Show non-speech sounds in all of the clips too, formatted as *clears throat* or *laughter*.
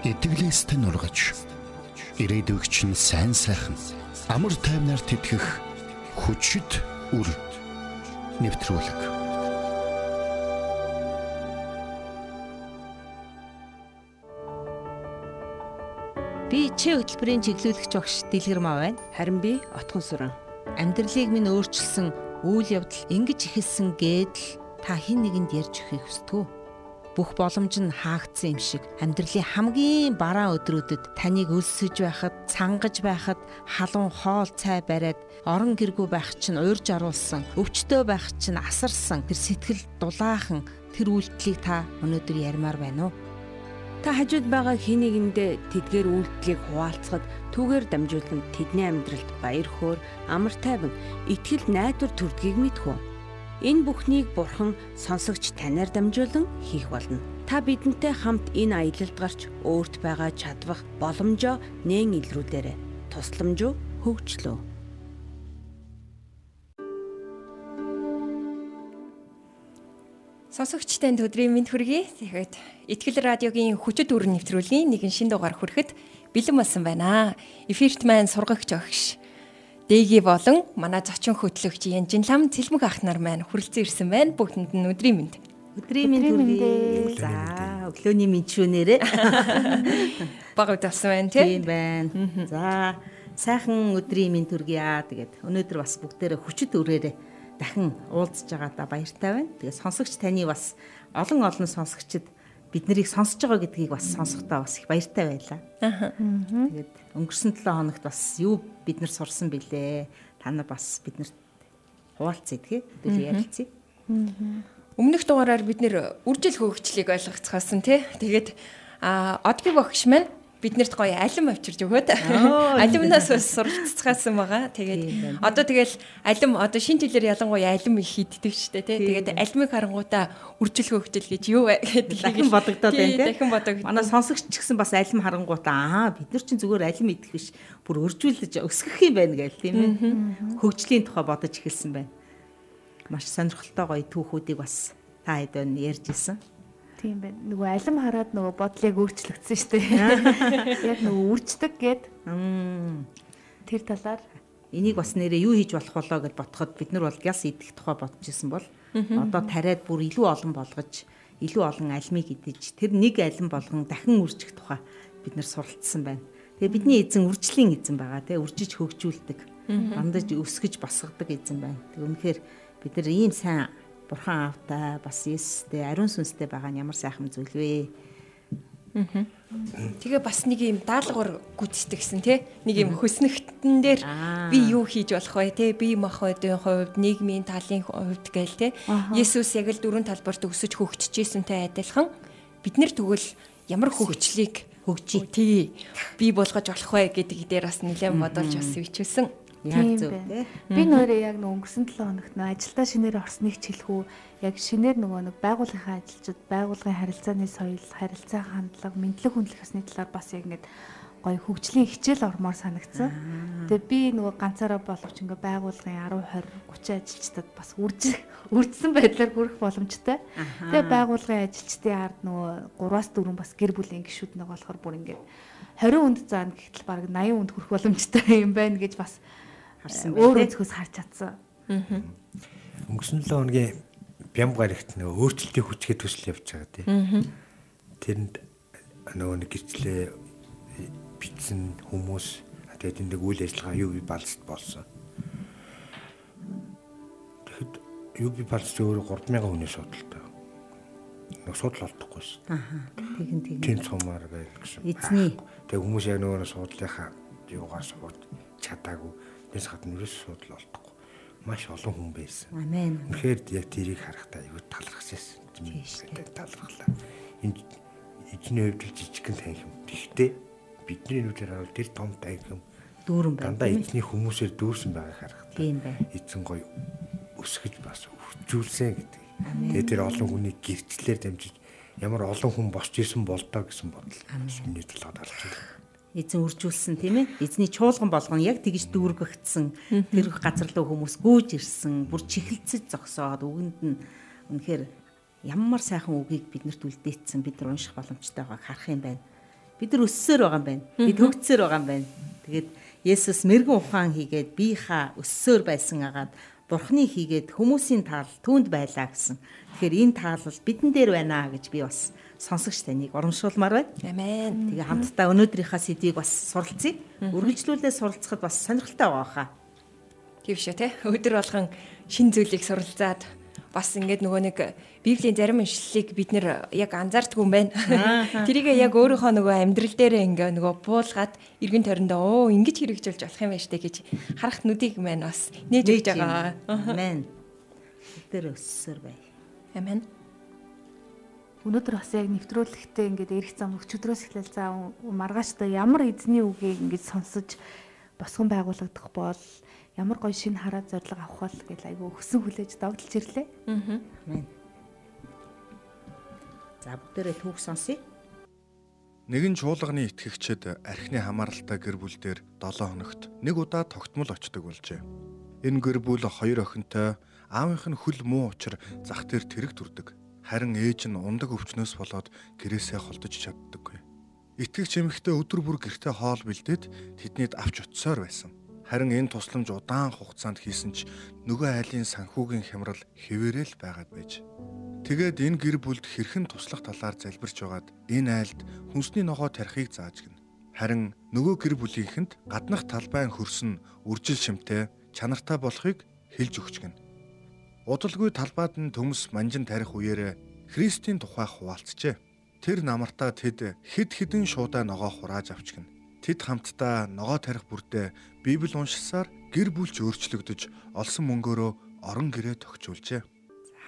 итгэлээстэй нургаж ирээдүйгч нь сайн сайхан амар таймнаар тэтгэх хүчит үр нэвтрүүлэг. Би чи хөтөлбөрийн чиглүүлэгч багш Дэлгэр маа байна. Харин би Отгон сүрэн. Амьдралыг минь өөрчилсөн үйл явдал ингэж ихэлсэн гэдэл та хэн нэгэнд ярьж өгөхийг хүсдэг үү? Бүх боломж нь хаагдсан юм шиг амьдралын хамгийн бараа өдрүүдэд таныг өлсөж байхад, цангаж байхад, халуун хоол цай бариад орон гэргүй байх чинь уурж аруулсан, өвчтөө байх чинь асарсан тэр сэтгэл дулаахан тэр үйлдэлийг та өнөөдөр ярмаар байна уу? Та хажууд байгаа хин нэгэндээ тэдгээр үйлдэлийг хуваалцахад түүгээр дамжуулан тэдний амьдралд баяр хөөр, амар тайван, итгэл найдвар төрдгийг мэдхүү. Энэ бүхнийг Бурхан сонсогч танаар дамжуулан хийх болно. Та бидэнтэй хамт энэ аялалд гарч өөрт байгаа чадвах боломжоо нээн илрүүлээрэй. Тусламж хөгжлөө. Сонсогч танд өдрийн мэнд хүргэе. Тэгэхэд Итгэл радиогийн хүчит өрн нэвтрүүлгийн нэгэн шин дугаар хүрэхэд бэлэн болсон байна. Эфирт маань сургагч огш Дэги болон манай зочин хөтлөгч Янжин лам цэлмэг ах нар маань хүрэлцэн ирсэн байна. Бүгдэнд нь өдрийн мэнд. Өдрийн мэнд хүргэе. За, өглөөний мэнд шүүнээрээ. *laughs* Баг удасан байна тий. Тийм байна. За, сайхан өдрийн мэнд хүргье. Тэгээд өнөөдөр бас бүгдээрээ хүчит өрөөрэй дахин уулзж байгаадаа баяртай байна. Тэгээд сонсогч таны бас олон олон сонсогчд бид нарыг сонсож байгаа гэдгийг бас сонсохдоо бас их баяртай байлаа. Аа. Тэгээд өнгөрсөн 7 хоногт бас юу бид нар сурсан бilé. Та нар бас биднэрт хуваалцъя тэгээ. Өдөр ярилцъя. Өмнөх дугаараар бид нэр үржил хөгжлийг ойлгоцгаасан тий. Тэгээд а одгийн багш маань биднэрт гоё алим авчирж өгөөд *laughs* алимнаас бас суралцгаасан байгаа. Тэгээд одоо тэгэл алим одоо шин тэлэр ялангуяа алим их хийддэг штэ тий. Тэгээд алимыг харангуудаа үржил хөгжил гэж юу вэ *laughs* гэдэг дахин бодогдоод байна тий. Дахин бодогдоод. Манай сонсогч ч гэсэн бас алим харангуудаа аа бид нар чинь зүгээр алим идэх биш бүр өржүүлж өсгөх юм байна гээл тийм ээ. Хөгжлийн тухай бодож эхэлсэн байна. Маш сонирхолтой гоё түүхүүдийг бас та хэд байна ярьж исэн. Тийм байна. Нөгөө алим хараад нөгөө бодлыг өөрчлөгдсөн шүү дээ. *laughs* Яг нөгөө үрждэг гээд. Тэр талаар энийг бас нэрээ юу хийж болох болоо гэж бодоход бид нар бол гяс идэх тухай бодож исэн бол одоо тариад бүр илүү олон болгож илүү олон алимыг идэж тэр нэг алим болгон дахин үржих тухай бид нар суралцсан байна. Тэгээ бидний эзэн үржлийн эзэн байгаа те үржиж хөгжүүлдэг. Дандаж өсгөж босгодог эзэн байна. Тэг үнэхээр бид нар ийм сайн Бурхан аавтай бас Есүстэй ариун сүнстэй байгаа нь ямар сайхан зүйл вэ? Тэгээ бас нэг юм даалгавар гүйцэтгсэн тий? Нэг юм хөснөгтөн дээр би юу хийж болох вэ тий? Би махбодын хувьд нийгмийн талын хувьд гээл тий? Есүс яг л дөрвөн талбарт өсөж хөгжижсэнтэй адилхан. Бид нэр тэгвэл ямар хөгжлийг хөгжий тий. Би болгож болох вэ гэдэг дээр бас нэлээд бодолж бас бичсэн. Яг зөв тий. Би нөөрэ яг нэг өнгөрсөн 7 хоногт нөө ажилдаа шинээр орсныг хэлэхүү яг шинээр нөгөө нэг байгууллагын ажилчид байгууллагын харилцааны соёл, харилцаа хандлага, мэдлэг хүндлэх ёсны талаар бас яг ингээд гоё хөгжлийн хичээл ормоор санагдсан. Тэгээ би нөгөө ганцаараа боловч ингээ байгууллагын 10 20 30 ажилчдад бас үрж үрдсэн байдлаар хүрэх боломжтой. Тэгээ байгууллагын ажилчдын ард нөгөө 3-аас 4 бас гэр бүлийн гишүүд нэг болохоор бүр ингээ 20 хүнд заана гэхтэл баг 80 хүнд хүрэх боломжтой юм байна гэж бас харсан байна. Өөр өнцгөөс харж чадсан. Аа. Өнгөрсөн 7 хоногийн бям гарагт нөгөө өөрчлөлтийн хүчгээ төсөл явж байгаа тийм. Тэрэнд нөгөө нэг гэрчлээ бичсэн хүмүүс тэгээд энэ үйл ажиллагаа юу би балст болсон. Тэгэхэд юу би балст өөрөө 3000 хүний судалтай. Нөгөө судал олдохгүй шүү. Аа. Тэгин тэгин. Тэн цумаар байл гэсэн. Эзний. Тэгээ хүмүүс яг нөгөө судлынхаа юугаар сууд чадаагүй Тэс гадна ерөөс судал олдохгүй. Маш олон хүн байсан. Амен. Үнэхээр яг тэрийг харахтаа аюу талархсан. Тэгээд талархлаа. Энэ эзний хувьд жижигхэн танхим. Гэхдээ бидний нүдээр харвал тэр том танхим дүүрэн байна. Дандаа эзний хүмүүсээр дүүрсэн байгааг харахтаа. Тийм байна. Эзэн гоё өсгөж бас хөгжүүлсэн гэдэг. Тэгээд тэр олон хүний гэрчлэлээр дамжиж ямар олон хүн босч ирсэн болдоо гэсэн бодол. Миний талаад алж байна эзэн үржүүлсэн тийм ээ эзний чуулган болгоно яг тэгж дүүргэгдсэн тэр газар руу хүмүүс гүйж ирсэн бүр чихэлцэж зогсоод үгэнд нь үнэхээр ямар сайхан үгийг биднэрт үлдээсэн бид нар унших боломжтой байгааг харах юм байна Бид нар өссөөр байгаа юм байна. Бид хөгжсөөр байгаа юм байна. Тэгээд Есүс мэрэгэн ухаан хийгээд биеха өссөөр байсан агаад Бурхны хийгээд хүмүүсийн таал түүнд байлаа гэсэн. Тэгэхээр энэ таал бол бидэн дээр байна гэж би бас сонсогч таныг урамшуулмаар байна. Амен. Тэгээ хамтдаа өнөөдрийнхаа сэдвийг бас суралцъя. Үргэлжлүүлээ суралцахад бас сонирхолтой байгаа хаа. Шүү те. Өдөр болгон шин зүйлийг суралцаад бас ингээд нөгөө нэг Библийн зарим уншлалыг бид нэр яг анзаардгүй юм байна. *laughs* Тэрийг яг өөрийнхөө нөгөө амьдрал дээр ингээ нөгөө буулгаад эргэн тойрондоо оо ингэж хэрэгжүүлж болох юм байна штэ гэж харахт нүдийг маань бас нээж өгч байгаа. Амен. Тэр өссөр бай. Амен. Өнөөдөр бас яг нэвтрүүлэгтээ ингээд эрэх зам өчигдрөөс эхлээл за маргааштай ямар эзний үгийг ингээд сонсож босгон байгуулагдах бол ямар гоё шин хараад зориг авах бол гэж айгүй өгсөн хүлээж догдолж ирлээ. Аа. За бүгдээрээ түүх сонсъё. Нэгэн чуулганы итгэгчид архины хамааралтай гэр бүл дээр 7 хоногт нэг удаа тогтмол очдог болжээ. Энэ гэр бүл хоёр охинтой аавынх нь хөл муу учир зах дээр тэрэг төрдөг. Харин ээж нь ундаг өвчнөөс болоод гэрээсээ холдож чаддаггүй. Итгэгч эмэгтэй өдөр бүр гэртээ хоол бэлдээд тэднийд авч утсаар байсан. Харин энэ тусламж удаан хугацаанд хийсэн ч нөгөө айлын санхүүгийн хямрал хэвээрэл байгаад байж. Тэгээд энэ гэр бүлд хэрхэн туслах талаар залбирч байгаад энэ айлд хүнсний ногоо тарихыг зааж гин. Харин нөгөө гэр бүлийнхэнд гаднах талбайн хөрсөн үржил шимтэй чанартай болохыг хэлж өгч гин. Удалгүй талбайд нь төмс манжин тарих үеэрээ Христийн тухай хуваалцжээ. Тэр намартаа тэд хэд хэдэн шуудаа ногоо хурааж авчгна. Тэд хамтдаа ногоо тарих бүрдээ Библи уншсаар гэр бүлч өөрчлөгдөж олсон мөнгөөрөө орон гэрээ тохижуулжээ.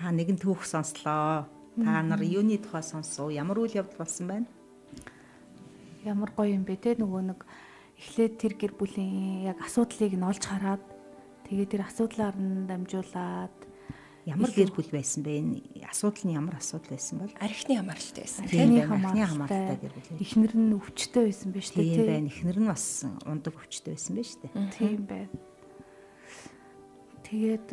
За нэгэн түүх сонслоо. Та нар юуны тухай сонсов? Ямар үйл явдал болсон байна? Ямар гоё юм бэ те нөгөө нэг эхлээд тэр гэр бүлийн яг асуудлыг нь олж хараад тэгээ тэр асуудлаар нь дамжуулаад Ямар гэр бүл байсан бэ? Энэ асуудал нь ямар асуудал байсан бол? Архины хамааралтай байсан. Тийм Архины хамааралтай гэр бүл. эхнэр нь өвчтөй байсан биз дээ Тийм байна. Эхнэр нь бас ундаг өвчтэй байсан байж тээ. Тийм байна. Тэгээд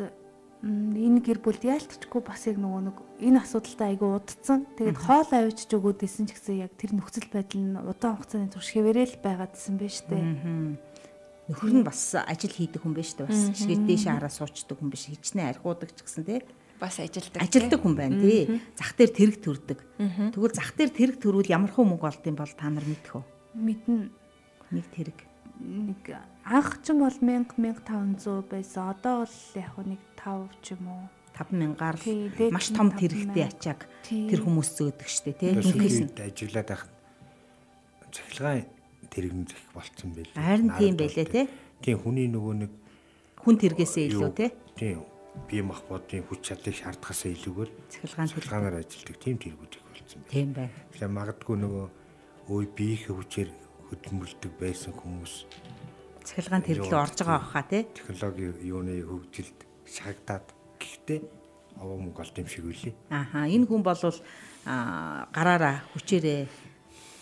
энэ гэр бүлд яалтчгүй бас яг нөгөө нэг энэ асуудалтай айгүй удцсан. Тэгээд хоол авчиж өгөөд исэн ч гэсэн яг тэр нөхцөл байдал нь удаан хугацааны турш хэвээрэл байгаадсэн байж тээ. Нөхөр нь бас ажил хийдэг хүн байж тээ. Бас шигээ дээшээ хараа суучдаг хүн биш. Хичнээн архиудаг ч гэсэн тий. Бас ажилдаг. Ажилдаг хүн байна тий. Зах дээр тэрэг төрдөг. Тэгвэл зах дээр тэрэг төрвөл ямар хөө мөнгө олд юм бол та нар мэдэх үү? Мэднэ Нэг тэрэг. нэг анх ч юм бол 1000 1500 байсан. Одоо бол яг хөө нэг 5 ч юм уу. 5000-аар Тий, л маш том 5000. тэрэгтэй ачааг тэр хүмүүс зөөдөг штэ тий. Ажиллаад байх цахилгаан тэрэгэн зэх болцсон байл. Харин тийм байлээ те. Тийм хүний нөгөө нэг хүн тэргээсээ илүү тий. Тийм бие махбодын хүч чадлыг шаардахаас илүүгээр цахилгаанаар ажилдаг тийм тэргүүд их болцсон байл. Тийм байна. Тэгэхээр магадгүй нөгөө өө биеийнхээ хүчээр хөдөлмөрлөдөг байсан хүмүүс Цахилгаан тэрэглөө орж байгаа баха тий. технологи юуны хөгжилд шагдаад гэхдээ овоо мөнгө олд юм шиг үлээ. Ааха энэ хүн бол гараараа хүчээрээ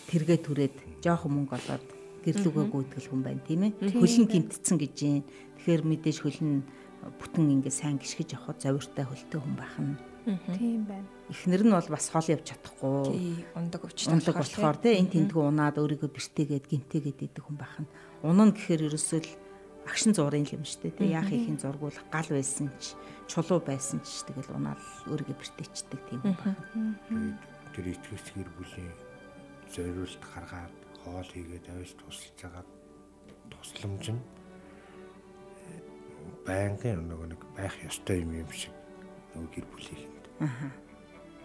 тэргээ түрээд жоохон мөнгө олоод гэрлүүгээ гүйтгэл хүн байна тийм ээ. Хөлн гимтцэн гэж юм. Тэгэхээр мэдээж хөлн бүтэн ингээ сайн гიშгэж явхад зовиртой хөлтэй хүн байх нь. Тийм байна. Эхнэр нь бол бас хол явж чадахгүй. Тий, ундаг өвчтэй Ундаг болохоор тийм энэ тентгүү унаад өөрийгөө бэртээгээд гимтээгээд идэг хүн байх нь. Унаа гэхээр ерөөсөө л агшин зургийн юм шүү дээ. Тэ яах ихийн зургуул гал байсан ч чулуу байсан ч тэгэл унаал өөрийгөө бэртээчдэг тийм. Тэгээд тэр итгэгч гэр бүлийн зориулт гаргаад хоол хийгээд авч тусалж байгаа тусламж нь э, байнгын нөгөө нэг байх ёстой юм юм шиг нөгөө гэр бүлийнхэнд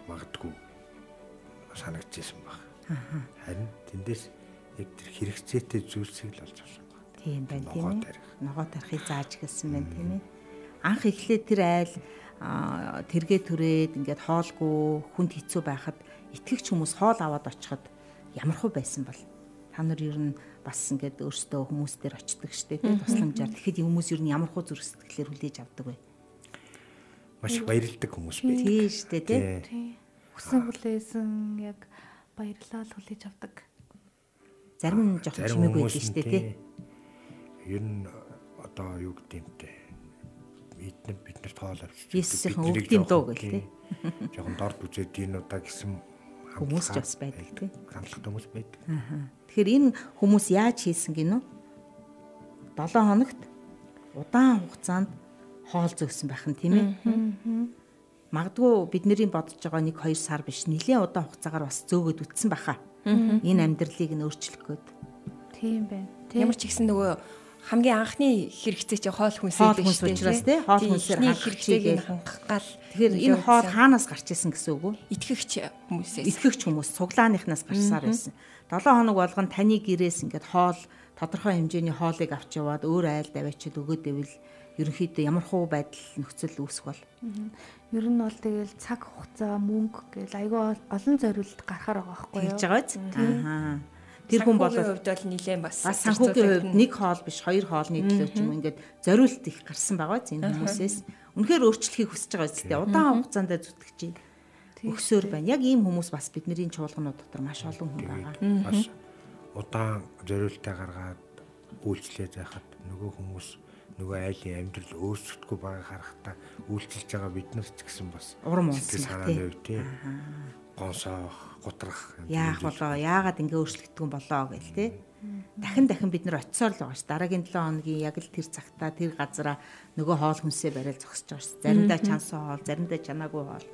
магадгүй санагдчихсан баг. Харин тэндээс яг тэр хэрэгцээтэй зүйлсийг л олж авсан баг. Тийм байна тийм ээ. Ногоо тарихыг зааж гэлсэн байна тийм ээ. Анх эхлээд тэр айл тэргээ түрээд ингээд хоолгүй хүнд хэцүү байхад итгэгч хүмүүс хоол аваад очиход ямар хөө байсан бол та нар ер нь бас ингээд өөрсдөө хүмүүс дээр очдөг штеп тийм тусламжаар тэгэхэд хүмүүс ер нь ямар хөө зүрх сэтгэлээр хүлээж авдаг вэ? Маш баярлдаг хүмүүс байдаг. Тийм штеп тийм. Тий. Тий. Хүсэн хүлээсэн яг баярлал хүлээж авдаг. Зарим нь жоохон Зарим чимээгүй байдаг штеп тий. тийм. Ер нь одоо юу юм те. Бид нар тоол авчиж. Иесусийн өвгдийн дуу гэл, тий. Жохон дорд үзээд энэ удаа гэсэн хүмүүс ч бас байдаг тийм. Амлахтай хүмүүс байдаг. Тэгэхээр энэ хүмүүс яаж хийсэн гинөө? 7 хоногт удаан хугацаанд хоол зөөсөн байх нь тийм ээ. Магадгүй бидний бодож байгаа 1 2 сар биш нэлээд удаан хугацаагаар бас зөөгöd үтсэн баха. Энэ амьдралыг нь өөрчлөх гээд. Тийм байна. Ямар ч ихсэн нөгөө хамгийн анхны хэрэгцээ чи хоол хүнсээ Хоол хүнс учраас тий, хоол хүнсээр хангах хэрэгцээг нь хангах гал. Тэгэхээр энэ хоол хаанаас гарч исэн гэсэн үг үү? итгэгч хүмүүсээс. Итгэгч хүмүүс цуглааныхнаас гарсаар байсан. 7 хоног болгоно таны гэрээс ингээд хоол тодорхой хэмжээний хоолыг авч яваад өөр айл даваачид өгөөд ивэл ерөнхийдөө ямар хуу байдал нөхцөл үүсэх бол Ер нь бол тэгэл цаг хугацаа мөнгө гэл айгүй олон зориулт гарахаар байгаа байхгүй юу? тэгж байгаа биз? Аа. Тэр хүн бол хувьд бол нилээн бас бас санхүүгийн хувьд нэг хоол биш хоёр хоолны төлөө ч юм уу ингээд зориулт их гарсан байгаа биз энэ хүмүүсээс. Үнэхээр өөрчлөхийг хүсэж байгаа дээ. Удаан хугацаанд зүтгэж чинь өгсөөр байна. Яг ийм хүмүүс бас бидний чуулганууд дотор маш олон хүн байгаа. Бас удаан зориултаа гаргаад үйлчлээд байхад нөгөө хүмүүс нөгөө айлын амьдрал өөрсөхгүй байгааг харахтаа үйлчилж байгаа бид нар ч гэсэн бас Урам унсан санааны хувь тий. Гонсоох, гутрах Яах болоо, яагаад ингэ өөрчлөгдгөн болоо гэл те. Дахин дахин бид нар очисоор л байгаа ш. Дараагийн 7 хоногийн яг л тэр цагтаа тэр газараа нөгөө хоол хүнсээ барайл зогсож байгаа ш. Заримдаа чансан хоол, заримдаа чанаагүй хоол.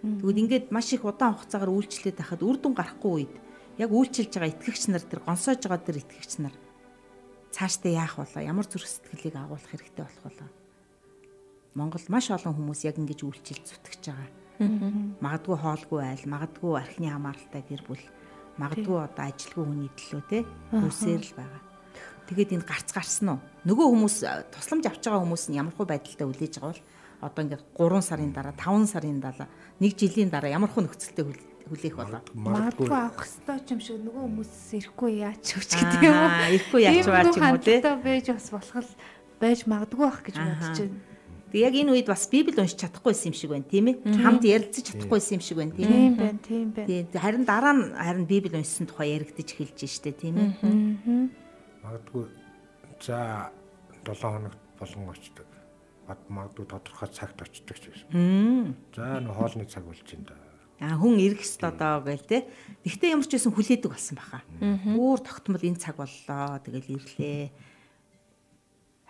Тэгвэл ингээд маш их удаан хугацаагаар үйлчлээд байхад үр дүн гарахгүй үед яг үйлчилж байгаа итгэгч нар тэр гонсоож байгаа тэр итгэгч нар цаашдаа яах болоо, ямар зүрх сэтгэлийг агуулах хэрэгтэй болох болоо. Монголд маш олон хүмүүс яг ингэж үйлчилж зүтгэж байгаа. Магадгүй хоолгүй айл, магадгүй архины хамааралтай гэр бүл, магадгүй одоо ажилгүй хүний төлөө те үсээр л байгаа. Тэгээд энэ гарц гарсан уу? Нөгөө хүмүүс э, тусламж авч байгаа хүмүүс нь ямархуу байдалтай үлээж байгаа бол одоо ингээд 3 сарын дараа, 5 сарын дараа, 1 жилийн дараа ямархуу нөхцөлтэй хүл- хүлээх болоо. Магадгүй авах хэрэгтэй юм шиг нөгөө хүмүүс ирэхгүй яач өгч гэдэг юм уу? Ирэхгүй яач нөгөө юм уу те? хандлагатай байж бас болох л байж магадгүй байх гэж бодож байна. Тэг яг энэ үед бас Библи уншиж чадахгүйсэн юм шиг байна, тийм ээ? Хамт ярилцаж чадахгүйсэн юм шиг байна, тийм ээ? Тийм байна, тийм байна. Тийм харин дараа нь харин Библи уншсан тухай яригдж эхэлж штэ, тийм ээ? магадгүй за 7 хоногт болон очдог. Магадгүй тодорхой цагт очдог ч гэсэн. За нөө хоолны цаг болж байна да. А хүн ирэх ёстой доо гээл те. Гэхдээ ямар ч байсан хүлээдэг болсон баха. Бүр тогтмол энэ цаг боллоо. Тэгэл ирлээ.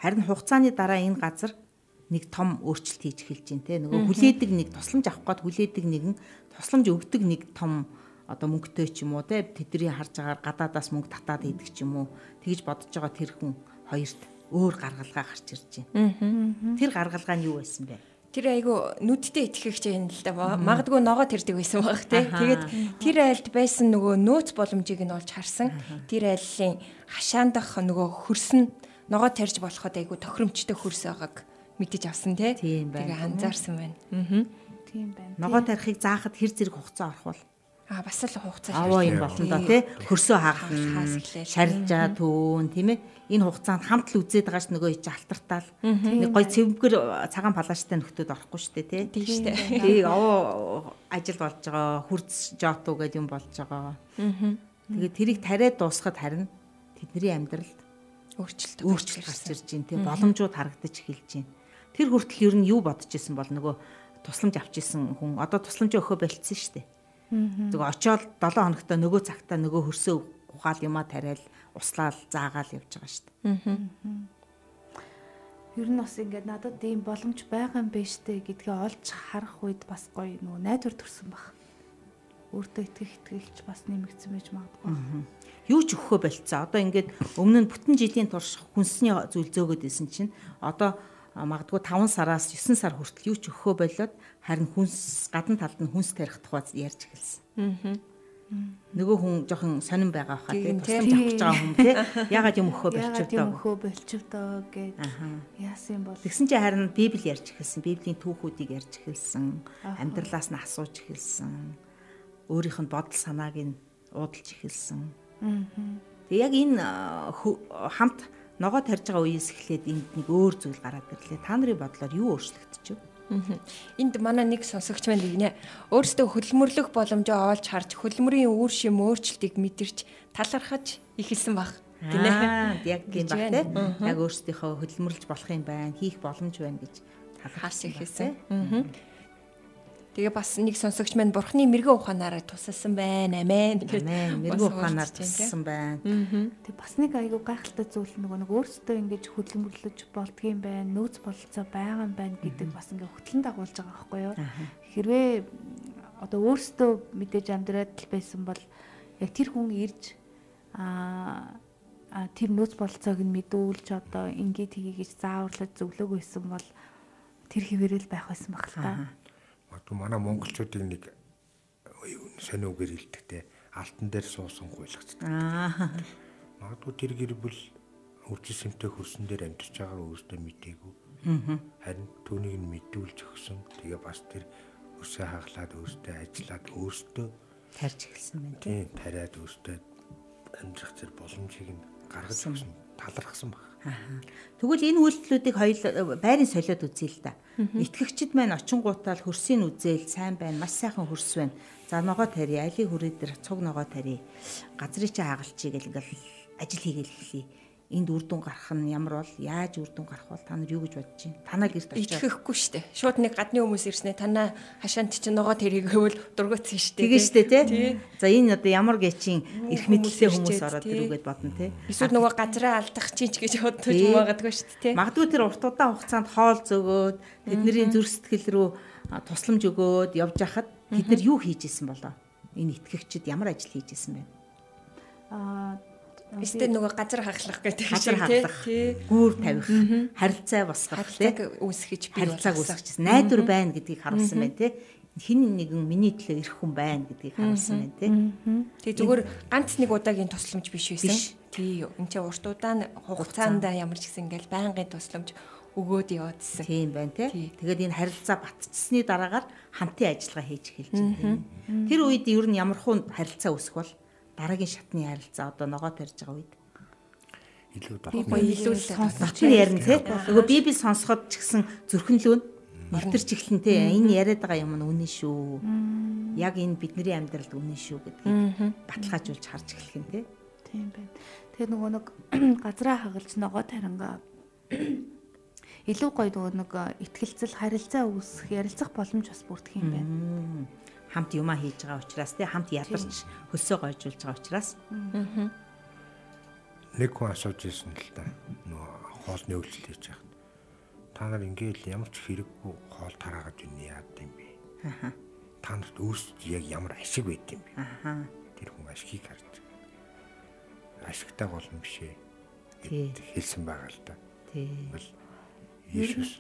Харин хугацааны дараа энэ газар нэг том өөрчлөлт хийж эхэлж байна те. Нөгөө хүлээдэг нэг тусламж авах гээд хүлээдэг нэгэн тусламж өгдөг нэг том одоо мөнгөтэй ч юм уу те тэдний харж агаар гадаадаас мөнгө татаад идэг ч юм уу тэгж бодож байгаа тэр хүн хоёрт өөр гаргалгаа гарч ирж байна. Тэр гаргалгаа нь юу байсан бэ? Тэр айгу нүдтэй итгэгч юм л да. Магадгүй ногоо тэрдэг байсан баг тий. Тэгээд тэр айлд байсан нөгөө нөөц боломжийг нь олж харсан. Тэр айлын хашаандах нөгөө хөрс нь ногоо тарьж болоход айгу тохиромжтой хөрс байгааг мэдэж авсан тий. Тийм байна. Тэгээ анзаарсан байна. Аа. Тийм байна. Ногоо тарихыг заахад хэр зэрэг хугацаа орох бол Аа бас л хугацаа аваа юм болно доо тий хөрсөө хаахна эхлээл. шарилжаа түүн тийм ээ. Энэ хугацаанд хамт л үзээд байгаа ш нөгөө чи алтартаал нэг гой цэвгэр цагаан палаштай нөхдөд орохгүй штэ тий Тийм штэ. тий оо ажил болж байгаа хурц жоту гэдэг юм болж байгаа. Тэгээд тэрийг тариад дуусахад харин тэдний амьдралд Өөрчлөлт өөрчлөлт гарч ирж байна тий боломжууд харагдаж эхэлж байна тэр хүртэл ер нь юу бодож исэн бол нөгөө тусламж авч исэн хүн одоо тусламж өгөхөө болцсон штэ Зүгээр очиод 7 хоногтой нөгөө цагтаа нөгөө хөрсөө ухаал юмаа тариал услаал заагаал явж байгаа шүү дээ. Ер нь бас ингээд надад ийм боломж байгаа юм биш үү гэдгээ олж харах үед бас гоё нөгөө найдвар төрсөн баг. Өөртөө итгэх итгэлч бас нэмэгдсэн байж магадгүй. Юу ч өгөхөө болцсон. Одоо ингээд өмнө нь бүтэн жилийн турш хүнсний зүйл зөөгөөд исэн чинь одоо магадгүй 5 сараас 9 сар хүртэл юу ч өгөхөө болоод харин хүнс гадна талд нь хүнс тарих тухай ярьж эхэлсэн. Нөгөө хүн жоохон сонирн байгаа хаа тийм Тийм, тусламж авах гэж байгаа хүн тийм ягаад юм өгөхөө Ягаад болчихв юм доо. хөө болчихдоо гэд яасан юм бол Тэгсэн чинь харин Библи ярьж эхэлсэн. Библийн түүхүүдийг ярьж эхэлсэн. Амьдралаас нь асууж эхэлсэн. Өөрийнх нь бодол санааг нь уудалж эхэлсэн. Тэг яг энэ хамт ногоо тарьж байгаа үеэс эхлээд энд нэг өөр зүйл гараад ирлээ. Та нарын бодлоор юу өөрчлөгдөж вэ? Энд манай нэг сонсогч маань гинэ. Өөрөөсөө хөдөлмөрлөх боломжоо олж харж хөдөлмөрийн үр шим өөрчлөлтийг мэдэрч талархаж эхэлсэн баг. Гинэ. Аа, яг тийм баг те. Яг өөрсдийнхөө хөдөлмөрлж болох юм байна, хийх боломж байна гэж Хаас талархсан ихээсэн. Тэгээ бас нэг сонсогч маань бурхны мэрэгэн ухаанаараа тусалсан байна. Амен. Мэрэгэн ухаанаар тусалсан байна. Тэг бас нэг айгүй гайхалтай зүйл нөгөө нэг өөрсдөө ингэж хөдөлмөрлөж болдгийм байна. Нөөц бололцоо байгаа юм байна гэдэг бас ингээ хөтлөн дагуулж байгаа байхгүй юу? Хэрвээ одоо өөрсдөө мэдээж амьдраад л байсан бол яг тэр хүн ирж аа тэр нөөц бололцоог нь мэдүүлж одоо ингээд тгий гэж зааварлаж зөвлөөг байсан бол тэр хിവэрэл байх байсан баг л та. Магадгүй манай монголчуудыг нэг сонио үгээр хэлдэгтэй алтан дээр суусан гуйлгацдаг. Аа. Магадгүй тэр гэр бүл үржилсэнтэй хөрсөн дээр амьдарч байгаа өөртөө мдээгүй. Харин түүнийг нь мэдүүлж өгсөн. Тэгээ бас тэр өсөө хаглаад өөртөө ажиллаад өөртөө тарж эхэлсэн байна тийм тариад өөртөө амьдрах зэрэг боломжийг нь гаргаж өгсөн талархсан баг. Тэгвэл энэ үйлдэлүүдийг хоёул байрын солиод үзье л да. Итгэгчд маань очингуудаа л хөрсийн үзэл сайн байна, маш сайхан хөрс байна. За ногоо тари, айлын хүрээ дээр цуг ногоо тари. Газрыг чи хаагалчий гэл ингээл ажил хийгээл эхлэе энд үр дүн гарах нь ямар бол яаж үр дүн гарах бол та нар юу гэж бодож байна? Танаа гэрт очиж итгэхгүй штэ. Шууд нэг гадны хүмүүс ирснэ танаа хашаанд чинь ногоо тэрийг хөвөл дургуутсан штэ. Тэгээ штэ тий. За энэ одоо ямар гэчин эрх мэдлэлтэй хүмүүс ороод ирүүгээд бодно тий. Эсвэл нөгөө газраа алдах чинь ч гэж бодож магадгүй штэ тий. Магадгүй тэр урт удаан хугацаанд хоол зөгөөд тэдний зүр сэтгэл рүү тусламж өгөөд явж хахад бид нар юу хийж исэн болоо? Энэ итгэгчид ямар ажил хийж исэн бэ? Аа Эсвэл нөгөө газар хаглах гэдэг газар хаглах, гүүр тавих, харилцаа босгох, харилцааг үүсгэж би харилцааг үүсгэж. Найдвар байна гэдгийг харуулсан байна тий. Хин нэгэн миний төлөө ирэх хүн байна гэдгийг харуулсан байна тий. Тэг зүгээр ганц нэг удаагийн тусламж биш байсан. Тий. Энд чинь урт удаан хугацаанд ямар ч гэсэн ингээл байнгын тусламж өгөөд яваадсэн. Тийм байна тий. Тэгээд энэ харилцаа батцсны дараагаар хамтын ажиллагаа хийж эхэлж байна. Тэр үед ер нь ямар хүн харилцаа үүсэх бол дараагийн шатны харилцаа одоо ногоо тарьж байгаа үед. Илүү дагах илүү сонсох чинь ярина тий. Нөгөө би би сонсоход ч гэсэн зүрхэнлүүн мөртөрч эхлэн тий. Энэ яриад байгаа юм нь үнэн шүү. Яг энэ бидний амьдралд үнэн шүү гэдгийг баталгаажуулж харж эхлэх юм тий. Тийм байна. Тэгээ нөгөө нэг *clears throat* газраа хагалж ногоо тарангаа илүү гоё нөгөө нэг ихтгэлцэл харилцаа үүсэх ярилцах боломж бас бүрдэх юм байна хамт юмаа хийж байгаа учраас тий хамт ядарч хөлсөө гойжуулж байгаа учраас. Нэг хүн асууж ирсэн л да. Нөө хоолны үйлчлэл хийж байхад та нар ингээл ямар ч хэрэггүй хоол тараагаад байна яад юм бэ? Аа та нарт өөрсдөө яг ямар ашиг байд юм бэ? Аа тэр хүн ашигыг харж ашигтай болно биш ээ. Хэлсэн байгаа л да. Тийм бол Иесус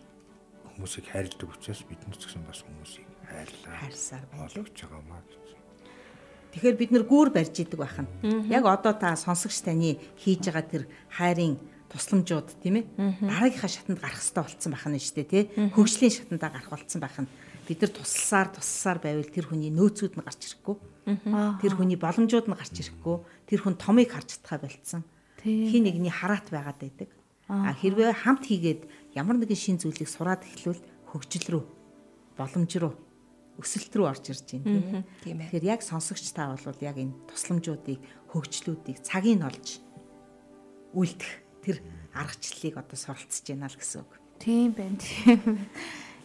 хүмүүсийг хайрладаг учраас бид нар ч гэсэн бас хүмүүсийг хайрлаа. Хайрсаар болгож байгаамаа гэж. Тэгэхээр бид нэр гүүр барьж идэг байх нь. Яг одоо та сонсогч таны хийж байгаа тэр хайрын тусламжууд тийм ээ дараагийнхаа шатанд гарах хэрэгтэй болцсон байх нь шүү дээ тий хөгжлийн шатандаа гарах болцсон байх нь бид нар тусласаар тусласаар байвал тэр хүний нөөцүүд нь гарч ирэхгүй. Тэр хүний боломжууд нь гарч ирэхгүй. Тэр хүн томыг харж чадхаа болцсон. Хин нэгний хараат байгаад байдаг. А хэрвээ хамт хийгээд ямар нэгэн шин зүйлийг сураад эхлүүл хөгжил рүү боломж руу өсөлт рүү орж ирж байна тийм ээ. Тэгэхээр яг сонсогч та бол яг энэ тусламжуудыг, хөгжлүүдийг цагийг олж үлдэх тэр аргачлалыг одоо суралцж байна л гэсэн үг. Тийм байна. Тийм.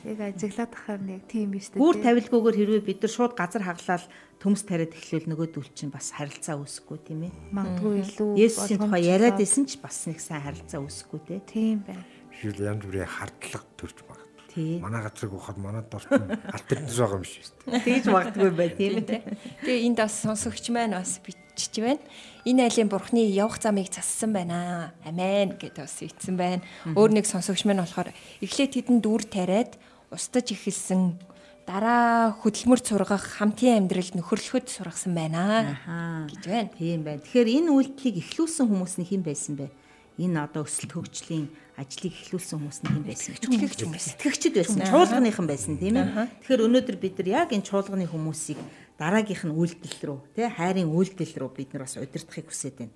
Яг ажиглаад ахаар нэг тийм биш үү? Гүүр тавилгүйгээр хэрвээ бид нар шууд газар хаглаад төмс тариад эхлэвэл нөгөөдөл чинь бас харилцаа үүсэхгүй тийм ээ. Магадгүй илүү Есүсийн тухай яриад исэн ч бас нэг сайн харилцаа үүсэхгүй. Тийм байна. Жишээл янз бүрийн хардлага төрж баг. Манай газрыг ухаад манай дорт альтернатив байгаа юм шүү дээ. Тэгж магадгүй бай тийм ээ. Тэгээ энд бас сонсогч маань бас бичиж байна. Энэ айлын бурхны явах замыг зассан байна. Амен гэдээ бас ицсэн байна. Өөр нэг сонсогч маань болохоор эхлээд тэдэнд дүр тариад устж эхэлсэн дараа хөдөлмөр сургах хамтын амьдралд нөхөрлөхөд сургасан байна гэж байна. Тийм байна. Тэгэхээр энэ үйлдэлийг эхлүүлсэн хүмүүс нь хэн байсан бэ? Энэ одоо өсөлт хөгжлийн ажлыг эхлүүлсэн хүмүүс нь хэн байсан? Итгэгч хүмүүс. Итгэгчд байсан. Чуулганыхан байсан тийм ээ. Тэгэхээр өнөөдөр бид нар яг энэ чуулганы хүмүүсийг дараагийнх нь үйлдэл рүү тий хайрын үйлдэл рүү бид нар бас удирдахыг хүсэж байна.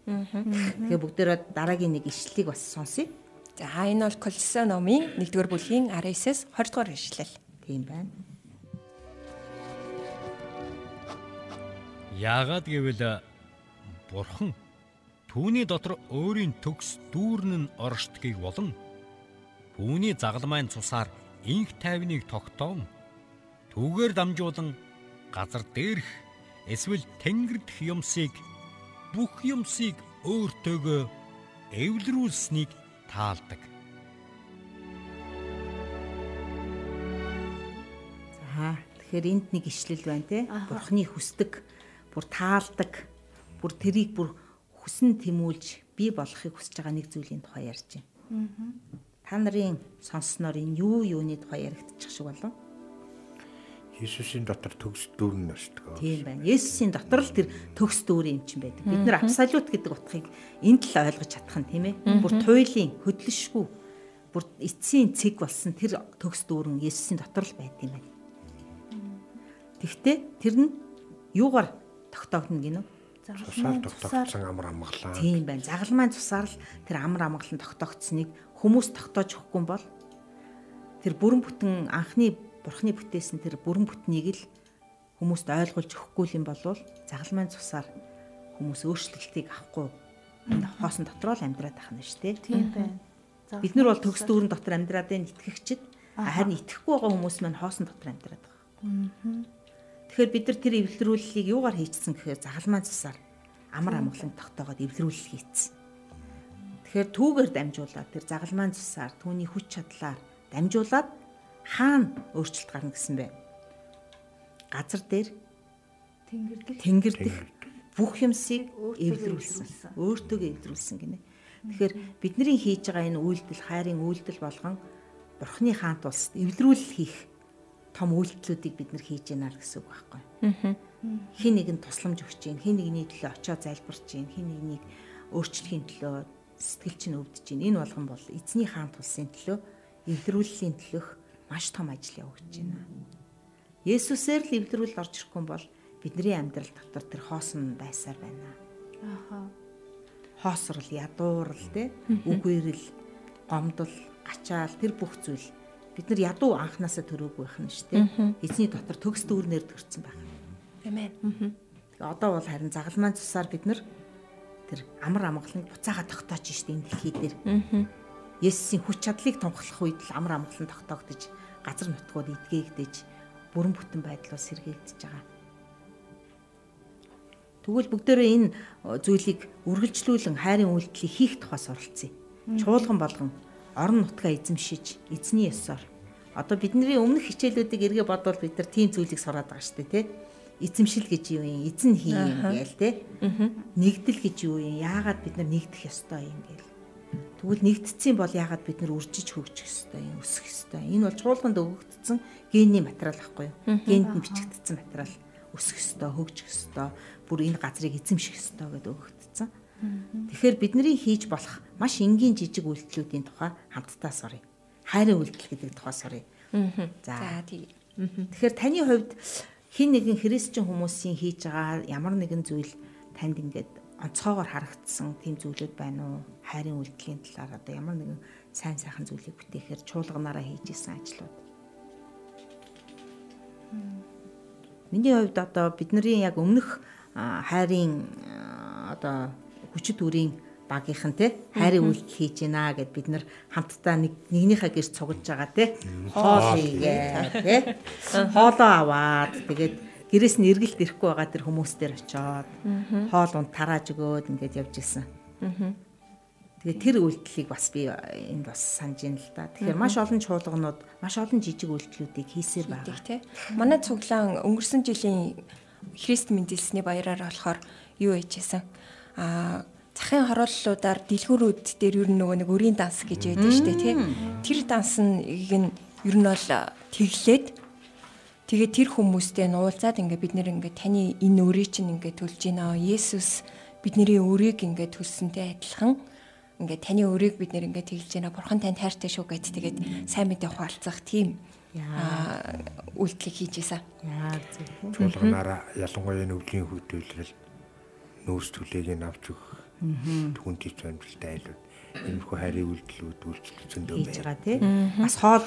Тэгээ бүгдээрээ дараагийн нэг ишлэлийг бас сонсъё. За энэ бол Колосе номын 1-р бүлгийн 19-с 20-р ишлэл. Тийм байна. Яагаад гэвэл бурхан Түүний дотор өөрийн төгс дүүрэн нь оршдгийг болон түүний загалмайн цусаар инх тайвныг тогтоон түүгээр дамжуулан газар дээрх эсвэл тэнгэрдх юмсыг бүх юмсыг өөртөөгөө эвлэрүүлсэнийг таалдаг. За тэгэхээр энд нэг ишлэл байна те. Бурхны хүсдэг, бүр таалдаг, бүр тэрийг бүр хүсэн тэмүүлж бий болохыг хүсэж байгаа нэг зүйлийн тухай ярьж байна. Та нарын сонссноор энэ юу юуны тухай яригдчих шиг болов? Иесусийн дотор төгс дүүрэн өсдөг. Тийм байна. Есүсийн дотор л тэр төгс дүүрэн юм чинь байдаг. Бид нэр абсолют гэдэг утгыг энд л ойлгож чадах нь тийм ээ. Бүр туйлын хөдлөшгүй бүр эцсийн цэг болсон тэр төгс дүүрэн Есүсийн дотор л байт юм байна. Тэгвэл тэр нь юугаар тогтоогдно гинөө? Цусаар тогтогдсон амар амгалан. Тийм байна. Загалмайн цусаар л тэр амар амгалан тогтоогдсныг хүмүүс тогтоож өгөхгүй бол тэр бүрэн бүтэн анхны бурхны бүтээсэн тэр бүрэн бүтнийг л хүмүүст ойлгуулж өгөхгүй юм бол загалмайн цусаар хүмүүс өөрчлөлтийг авахгүй хоосон дотроо л амьдраад ахна шүү дээ. Тийм байна. Бид нар бол төгс дүүрэн дотор амьдраад байна итгэгчд. Харин итгэхгүй байгаа хүмүүс маань хоосон дотор амьдраад байгаа. Тэгэхээр бид нар тэр эвлэрүүллийг юугаар хийчихсэн гэхээр загалмайн цусаар амар амгалан тогтоогоод эвлэрүүлэл хийцэн. Тэгэхээр түүгээр дамжуулаад тэр загалмайн цусаар түүний хүч чадлаар дамжуулаад хаана өөрчлөлт гарна гэсэн бэ? Газар дээр Тэнгэр дэх тэнгэр дэх бүх юмсыг эвлэрүүлсэн. Өөртөө эвлэрүүлсэн гинэ. Тэгэхээр бидний хийж байгаа энэ үйлдэл хайрын үйлдэл болгон Бурхны хаант улсад эвлэрүүлэл хийх том үйлдэлүүдийг бид нар хийж байна л гэсэн үг байхгүй. Хин нэгэн тусламж өгч чинь, хин нэгний төлөө очиод залбирч чинь, хин нэгнийг өөрчлөхийн төлөө сэтгэл чинь өвдөж чинь. Энэ болгон бол эзний хаант улсын төлөө эвлэрүүллийн төлөх маш том ажил явагдаж байна. Есүсээр л эвлэрүүл орж ирэхгүй бол бидний амьдрал дотор тэр хоосон байсаар байна. Ааха. Хоосрол, ядуурл те үгээрэл, гомдол, гачаал тэр бүх зүйл бид нар ядуу анханасаа төрөөгүй байх нь шүү дээ. Эзний дотор төгс дүүрнээр төрсэн байх. Амен. Тэгээ одоо бол харин загалмайн цусаар бид нар тэр амар амгаланг буцаага тогтоож штэ энэ дэлхий дээр. Есүсийн хүч чадлыг тунхаглах үед л амар амгалан тогтоогдож газар нутгууд эдгээгдэж бүрэн бүтэн байдлаар сэргээгдэж байгаа. Тэгвэл бүгдээрээ энэ зүйлийг үргэлжлүүлэн хайрын үйлдэлийг хийх тухаас оролцъё. Чуулган болгон орон нутгаа эзэмшиж эзний ёсоор. Одоо бидний өмнөх хичээлүүдийг эргээ бодвол бид нар тийм зүйлийг сураад байгаа шүү дээ тий эзэмшил гэж юу юм? Эзэн хий юм гээл те. Нэгдэл гэж юу юм? Яагаад бид нар нэгдэх ёстой юм гээл? Тэгвэл нэгдсэн бол яагаад бид нар үржиж хөгжих ёстой юм өсөх ёстой энэ бол чуулганд өгөгдсөн генний материал ахгүй юу? Генд нь бичигдсэн материал. Өсөх ёстой хөгжих ёстой бүр энэ газрыг эзэмших ёстой гэдээ өгөгдсөн тэгэхээр бидний хийж болох маш энгийн жижиг үйлдэлүүдийн тухай хамтдаа сурыг хайрын үйлдэл гэдэг тухай сурыг За тийм. Тэгэхээр таны хувьд хин нэгэн христчин хүмүүсийн хийж байгаа ямар нэгэн зүйл танд ингээд онцгойгоор харагдсан тийм зүйлүүд байна уу? Хайрын үйлдэлийн талаар одоо ямар нэгэн сайн сайхан зүйлийг бүтээхээр чуулганаараа хийж исэн ажлууд. Миний хувьд одоо бидний яг өмнөх хайрын одоо хүчит үрийн багийнхан те хайрын үйлдэл хийж гинэ гэд бид нар хамтдаа нэг нэгнийхээ гэрч цугаж байгаа те хоол хийгээ те хоолоо аваад тэгээд гэрээс нь эргэлт ирэхгүй байгаа тэр хүмүүс дээр очиод хоол унд тарааж өгөөд ингээд явж исэн. Тэгээд тэр үйлдэлийг бас би энд бас санаж ин л да. Тэгэхээр маш олон чуулганууд маш олон жижиг үйлдэлүүдийг хийсээр байгаа. Тий. Манай цуглаан өнгөрсөн жилийн Христ мэндэлсний баяраар болохоор юу хийжсэн? Аа захын хорооллуудаар дэлгүүрүүд дээр ер нь нөгөө нэг өрийн данс гэж байдаг шүү дээ тий. Тэр дансныг нь ер нь бол тэглээд тэгээ тэр хүмүүстэй нуулзаад ингээ бид нэр ингээ таны энэ өрийг чинь ингээ төлж гинэ. Есүс бидний өрийг ингээ төлсөнтэй адилхан ингээ таны өрийг бид нэр ингээ тэглэж гинэ. Бурхан танд хайртай шүү гэд тэгээд сайн мэдээ хуваалцах тийм аа үйлдэл хийж ийсэн. Яа зөв. Чуулганаараа ялангуяа энэ өвлийн хөдөлгөөл нөөц түлэгийг авч өгөх түн тийч амьдралтай айлууд иймэрхүү хайрын үйлдэлүүд үйлчлэл зөндөө хийж байгаа тий. Бас хоол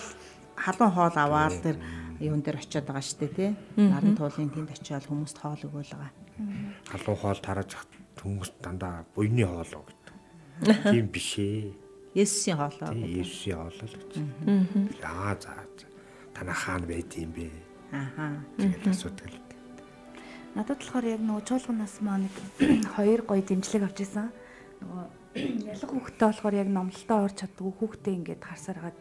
халуун хоол аваад тэр юун дээр очиод байгаа шүү дээ тий. Наран туулын тэнд очиод хүмүүст хоол өгөөл байгаа. халуун хоол тарааж хат хүмүүс дандаа буйны хоол уу гэдэг. *laughs* Тийм биш ээ. Есүсийн хоолоо. Тийм Есүсийн хоол л гэж. Аа за танаа хаан байд юм бэ. Ахаа. тэгэл асуудаг л. Надад болохоор яг нөгөө чуулганаас маа нэг *clears throat* хоёр гоё дэмжлэг авч исэн. Нөгөө ялах хүүхдтэй болохоор яг номлолтоо орж чаддгүй хүүхдээ ингээд харсаар гад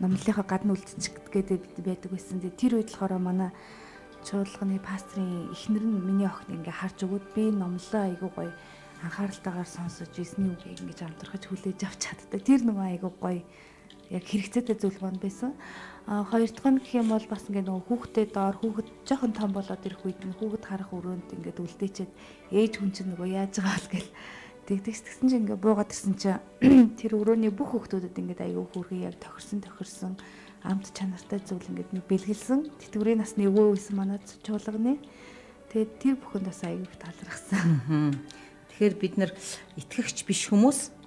номлолынхаа гадна үлдчих гэдэг байдаг байсан. Тэр үед болохоор манай чуулганы пастрын эхнэр нь миний охин ингээ харж өгөөд би номлоо айгуу гоё анхааралтайгаар сонсож эсний үгийг ингэж амтрахж хүлээж авч чаддаг. Тэр нөгөө айгуу гоё яг хэрэгцээтэй зөвлөгөөнд байсан. А хоёр дахь нь гэх юм бол бас ингээ нөгөө хүүхдээ доор хүүхэд жоохон том болоод ирэх үед нь хүүхэд харах өрөөнд ингээд үлдээчээд ээж хүн чинь нөгөө яаж байгаа бол гэл тэгдэгс тэгсэн чинь ингээ буугаад ирсэн чинь *clears throat* тэр өрөөний бүх хүүхдүүдэд ингээд аягүй хүүргээ яг тохирсон тохирсон амт чанартай зүйл ингээд нэг бэлгэлсэн тэтгэврийн насны өвөө үйсэн манад чуулганы тэгээд тэр бүхэнд бас аягүй талархсан. Тэгэхээр бид нар итгэгч биш хүмүүс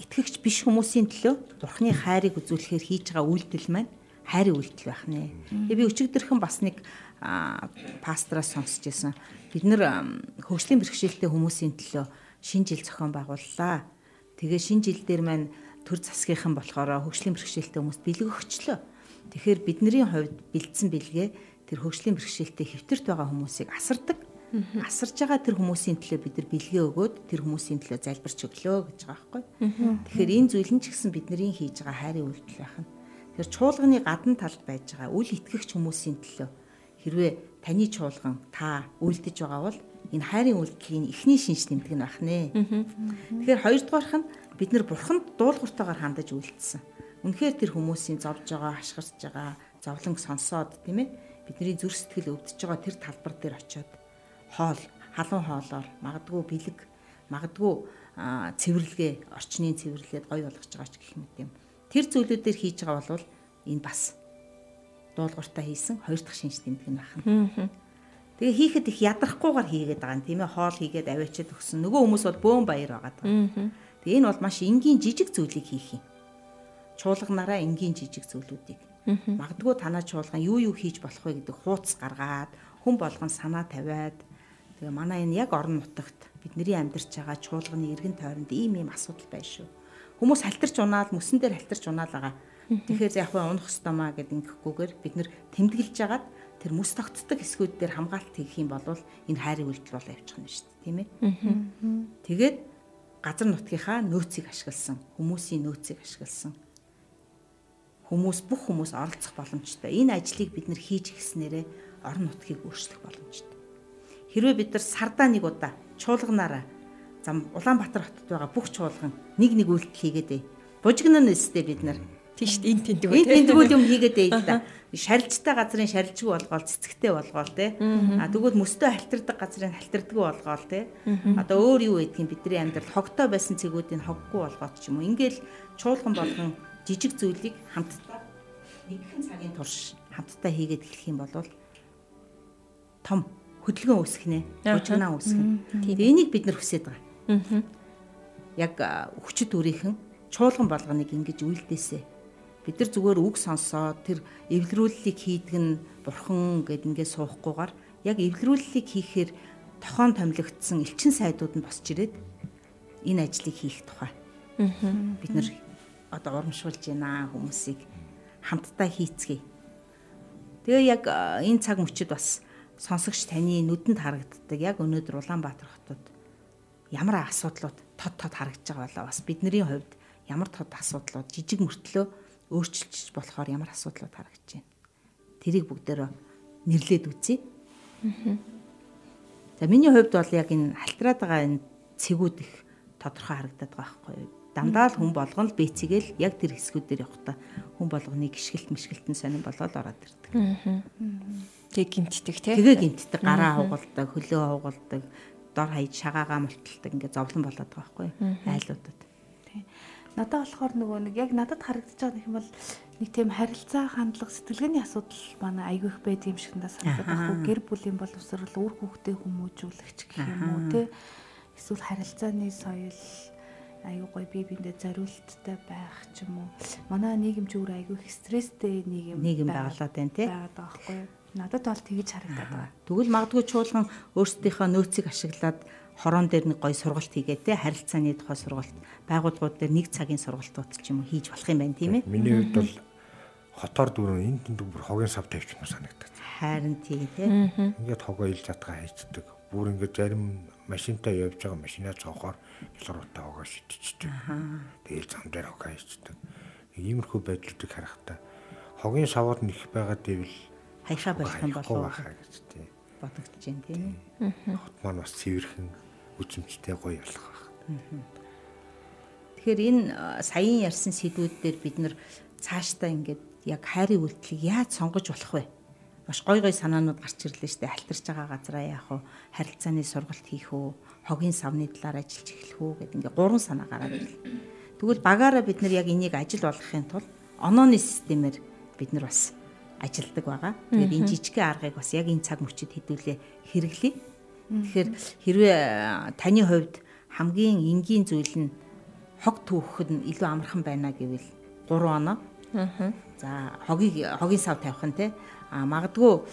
итгэгч биш хүмүүсийн төлөө Бурхны хайрыг үзүүлэхээр хийж байгаа үйлдэл маань хайрын үйлдэл байх нэ. Тэгээ би өчигдөрхөн бас нэг пастраас сонсч байсан. Бид нэр хөгжлийн бэрхшээлтэй хүмүүсийн төлөө шинэ жил зохион байгууллаа. Тэгээ шинэ жил дээр маань төр засгийнхан болохоор хөгжлийн бэрхшээлтэй хүмүүст бэлэг өгчлөө. Тэгэхээр бидний хувьд бэлдсэн бэлгээ тэр хөгжлийн бэрхшээлтэй хэвтэрт байгаа хүмүүсийг асардаг асарж байгаа тэр хүмүүсийн төлөө бид нар бэлгээ өгөөд тэр хүмүүсийн төлөө залбирч өглөө гэж байгаа байхгүй. Тэгэхээр энэ зүйл нь ч гэсэн бидний хийж байгаа хайрын үйлдэл байх нь. Тэр чуулганы гадна талд байж байгаа үл итгэгч хүмүүсийн төлөө хэрвээ таны чуулган та үйлдэж байгаа бол энэ хайрын үйлдэлийн эхний шинж тэмдэг нь байх нэ. Тэгэхээр хоёрдугаарх нь бид нар бурханд дуулууртайгаар хандаж үйлдэлсэн. Үнэхээр тэр хүмүүсийн зовж байгаа, хашгирч байгаа, зовлонг сонсоод тийм ээ бидний зүрх сэтгэл өвдөж байгаа тэр талбар дээр очиод хоол, халуун хоолоор магадгүй бэлэг, магадгүй цэвэрлэгээ, орчны цэвэрлээд гоё болгож байгаа ч гэх мэт юм. Тэр зүйлүүдээр хийж байгаа бол энэ бас дуулууртаа хийсэн хоёр дахь шинж тэмдэг нь байна. Тэгээ хийхэд их ядрахгүйгээр хийгээд байгаа юм тийм ээ хоол хийгээд аваачаад өгсөн. Нөгөө хүмүүс бол бөөн баяр байгаа. Тэгээ энэ бол маш энгийн жижиг зүйлийг хийх юм. Чуулганараа энгийн жижиг зүйлүүдийг. Магадгүй танаа чуулган юу юу хийж болох вэ гэдэг хууц гаргаад хүн болгон санаа тавиад Тэгээ манай энэ яг орон нутагт бидний амьдарч байгаа чуулганы эргэн тойронд ийм ийм асуудал байна шүү. Хүмүүс халтарч унаал мөсөн дээр халтарч унаал байгаа. Тэгэхээр яг хөө унах хэвээр маа гэд ингэхгүйгээр бид нэр тэмдэглэж агаад тэр мөс тогтдог хэсгүүд дээр хамгаалт хийх юм бол энэ хайрын үйлдэл бол явчих нь шүү дээ тийм ээ. Тэгээд газар нутгийнхаа нөөцийг ашигласан, хүмүүсийн нөөцийг ашигласан хүмүүс бүх хүмүүс оролцох боломжтой. Энэ ажлыг бид нэр хийж гиснээрээ орон нутгийг өөрчлөх боломжтой. Хэрвээ бид нар сардаа нэг удаа чуулганаараа зам Улаанбаатар хотод байгаа бүх чуулган нэг нэг үйлдэл хийгээд бай. Бужигнаа нэстэй бид нар тийш энэ тэндэг үү энэ тэндэг юм хийгээд бай л да. Шарилжтай газрын шарилжгүй болгоол цэцэгтэй болгоол те. А тэгвэл мөстөө халтардаг газрын халтардаггүй болгоол те. Одоо өөр юу гэдгийг бидний амьдрал хогтой байсан цэгүүдийг хоггүй болгоод ч юм уу. Ингээл чуулган болгон жижиг зүйлийг хамтдаа нэгэн цагийн турш хамтдаа хийгээд эхлэх юм бол том хөдөлгөөн үүсгэх нэ. Бужигнаа үүсгэх. Тэгээ энийг бид нар хүсэж байгаа. Яг хүчит үрийнхэн чуулган болгоныг ингэж үйлдээсэ. Бид нар зүгээр үг сонсоод тэр эвлэрүүллийг хийдэг нь бурхан гэд ингэ суухгүйгээр яг эвлэрүүллийг хийхээр тохон томилогдсон элчин сайдууд нь босч ирээд энэ ажлыг хийх тухай. Бид нар одоо урамшуулж байна хүмүүсийг хамтдаа хийцгээе. Тэгээ яг энэ цаг мөчид бас сонсогч таны нүдэнд харагддаг яг өнөөдөр Улаанбаатар хотод ямар асуудлууд тод тод харагдж байгаа болоо бас бидний хувьд ямар тод асуудлууд жижиг мөртлөө өөрчилж болохоор ямар асуудлууд харагдж байна. Тэрийг бүгдээрээ нэрлээд үзье. За миний хувьд бол яг энэ халтраад байгаа энэ цэгүүд их тодорхой харагдаад байгаа байхгүй юу? Дандаа л хүн болгон л бэцгээл яг тэр хэсгүүдээр явахдаа хүн болгоны гიშгэлт мишгэлтэн сонирн болоод ороод ирдэг. Тэг гинтдэг тий. Тэгээ гинтдэг, гараа хугалдаг, хөлөө хугалдаг, дор хаяж шагаагаа мулталдаг ингээд зовлон болоод байгаа байхгүй айлуудад. Тий. Надад болохоор нөгөө нэг яг надад харагдаж байгаа юм бол нэг тийм харилцаа хандлага сэтгэлгээний асуудал манай айгүй их байд юм шиг надад санагдаад байхгүй гэр бүлийн боловсрол үр хүүхдээ хүмүүжүүлэгч гэх юм уу тий. Эсвэл харилцааны соёл айгүй гоё бие биендээ зориулттай байх ч юм уу. Манай нийгэм ч өөр айгүй их стресстэй нийгэм нийгэм байгалаад байна тий. Байгаад байгаа байхгүй юу? Надад бол тэгж харагдаад байна. Тэгвэл магадгүй чуулган өөрсдийнхөө нөөцийг ашиглаад хорон дээр нэг гоё сургалт хийгээд те харилцааны тухай сургалт байгууллагууд дээр нэг цагийн сургалтууд ч юм уу хийж болох юм байна тийм ээ. Миний хувьд бол хотоор дөрөв энэ тэндэг бүр хогийн сав тавьчихсан санагдаад. Харин тийм тий. Ингээд хогоо ил задгаа хайцдаг. Бүр ингээд зарим машинтай явж байгаа машинаа цоохоор хялгууртаа хогоо шидчихдэг. Тэгэл зам дээр хогоо хайцдаг. Иймэрхүү байдлуудыг харахтаа хогийн савууд нэх байгаа дэвэл Хаяхаа болох юм болов гэж тий. бодогдож байна тийм. Хот маань бас цэвэрхэн үзэмжтэй гоё болох байх. Тэгэхээр энэ саяын ярьсан сэдвүүд дээр бид нэр цаашдаа ингээд яг хайрын үйлдэлийг яаж сонгож болох вэ? Маш гой гой санаанууд гарч ирлээ шүү дээ. Алтарч байгаа газараа яах вэ? Харилцааны сургалт хийх үү? Хогийн савны талаар ажиллаж эхлэх үү гэдэг ингээд гурван санаа гараад ирлээ. Тэгвэл багаараа бид нар яг энийг ажил болгохын тулд онооны системээр бид нар бас ажилдаг байгаа. Тэгээд энэ жижигхэн аргыг бас яг энэ цаг мөчид хэдүүлээ хэрэглэе. Тэгэхээр хэрвээ таны хувьд хамгийн энгийн зүйл нь хог түүхэд нь илүү амархан байна гэвэл 3 оноо. Аа. За хогийг хогийн сав тавих нь те а магадгүй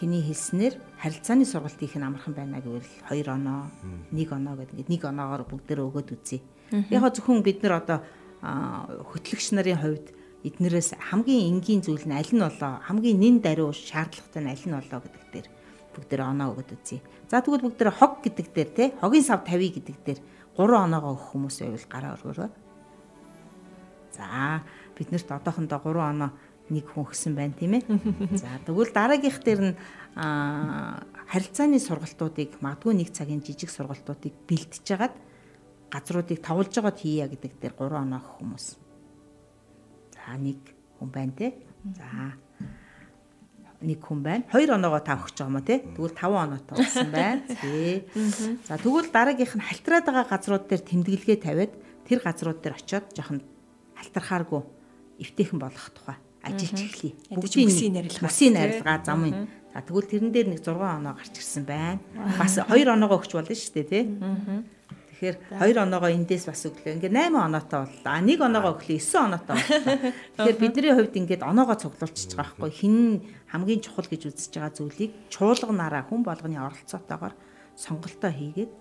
хиний хэлснээр харилцааны сургалт хийх нь амархан байна гэвэл 2 оноо, 1 оноо гэдэг ингээд 1 оноогоор бүгдээрээ өгөөд үзье. Яг зөвхөн бид нар одоо хөтлөгч нарын хувьд эднэрээс хамгийн энгийн зүйл нь аль нь болоо хамгийн нэн даруй шаардлагатай нь аль нь болоо гэдэг дээр бүгдээрээ оноо өгöd үзье. За тэгвэл бүгдээрээ хог гэдэг дээр те хогийн сав тавья гэдэг дээр 3 оноогоо өгөх хүмүүс байвал гараа өргөрөө. За биднэрт одоохондоо 3 оноо нэг хүн өгсөн байна тийм ээ. *laughs* За тэгвэл дараагийнх дээр нь харилцааны сургалтуудыг магадгүй нэг цагийн жижиг сургалтуудыг бэлтэж хагаад газруудыг товолж байгаад хийя гэдэг дээр 3 оноо хүмүүс. За нэг хүн байна те. За нэг хүн байна. 2 оноогоо та өгч байгаа юм *laughs* тий. Тэгвэл 5 оноотой болсон байна. Тий. За тэгвэл дараагийнх нь халтраад байгаа газрууд дээр тэмдэглэгээ тавиад тэр газрууд дээр очиод жоохон халтархааргүй эвтэйхэн болох тухай ажиллаж эхлэе. Бүгдийн мөсийн нарилгаа. Мөсийн нарилгаа зам юм. За тэгвэл тэрэн дээр нэг 6 оноо гарч ирсэн байна. Бас 2 оноогоо өгч болно шүү дээ тий. Тэгэхээр 2 оноогоо эндээс бас өглөө. Ингээ 8 оноотой боллоо. А 1 оноогоо өглөө 9 оноотой боллоо. *laughs* Тэгэхээр бидний хувьд ингээд оноогоо цуглуулчих байгаа байхгүй. Хин хамгийн чухал гэж үзэж байгаа зүйлийг чуулганараа хүн болгоны оролцоотойгоор сонголтоо хийгээд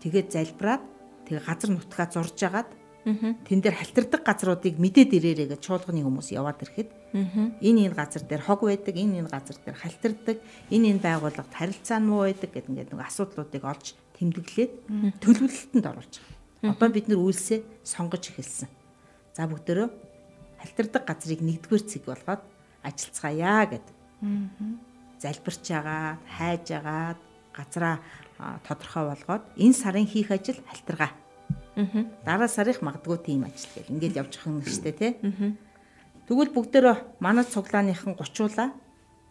тэгээд залбираад тэгээ газар нутгаа зурж агаад тэн дээр халтардаг газруудыг мэдээд ирээрээ гэж чуулганы хүмүүс яваад ирэхэд энэ энэ газар дээр хог байдаг, энэ энэ газар дээр халтардаг, энэ энэ байгууллагт харилцаа нь муу байдаг гэдэг ингээд нэг асуудлуудыг олж тэмдэглээд төлөвлөлтөнд оруулж байгаа. Одоо бид нар үйлсээ сонгож эхэлсэн. За бүгдөө халтардаг газрыг нэгдүгээр цэг болгоод ажиллацгаая гэд. Залбирч агаад, хайж агаад, газраа тодорхой болгоод энэ сарын хийх ажил халтаргаа Дараа сарынх магадгүй тийм ажил гэл ингээд явж байгаа шүү дээ тий. Тэгвэл бүгдөө манай цуглааныхан гучуулаа.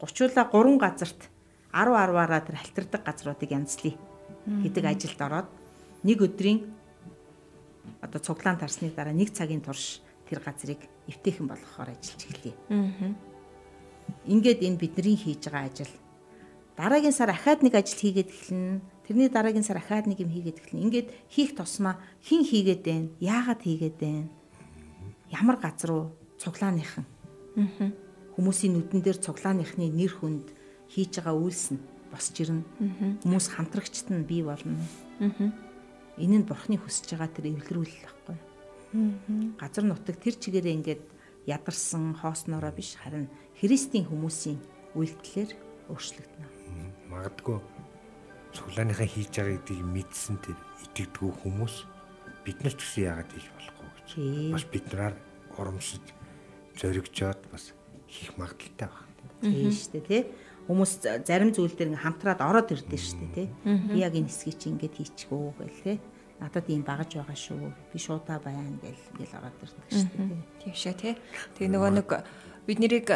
Гучуулаа 3 газарт 10 10-аараа тэр халтардаг газруудыг янзлая гэдэг ажилд ороод нэг өдрийн одоо цуглаан тарсны дараа нэг цагийн турш тэр газрыг эвтэйхэн болгохоор ажиллаж эхлэе. Ингээд энэ бидний хийж байгаа ажил дараагийн сар ахаад нэг ажил хийгээд эхэлнэ Тэрний дараагийн сар ахаад нэг юм хийгээд эхэлнэ. Ингээд хийх тусмаа хэн хийгээд байна? Яагаад хийгээд байна? Ямар газар руу цуглааныхан. Аа. Хүмүүсийн нүдэн дээр цуглааныхны нэр хүнд хийж байгаа үйлс нь босч ирнэ. Хүмүүс хамтрагчт нь бий болно. Энэ нь бурхны хүсэж байгаа тэр эвлэрүүлэл байхгүй. Газар нутаг тэр чигээрээ ингээд ядарсан хоосноороо биш харин Христийн хүмүүсийн үйлдэлээр өөрчлөгдөнө. Магадгүй цуглааныхаа хийж байгаа гэдгийг мэдсэн тэр итгэдэггүй хүмүүс бид нар ч гэсэн яагаад хийж болохгүй гэж бас бид нараар урамшиж зоригжоод бас хийх магадaltaй байна. Тийм шүү дээ тий. Хүмүүс зарим зүйл дээр хамтраад ороод ирдэ шүү дээ тий. Би яг энэ хэсгийг чи ингэж хийчихгөө гэл тий. Надад ийм багаж байгаа шүү. Би шуудаа байна гэл ингээл ороод ирдэг шүү дээ. Тийм шээ тий. Тэгээ нөгөө нэг бид нэрийг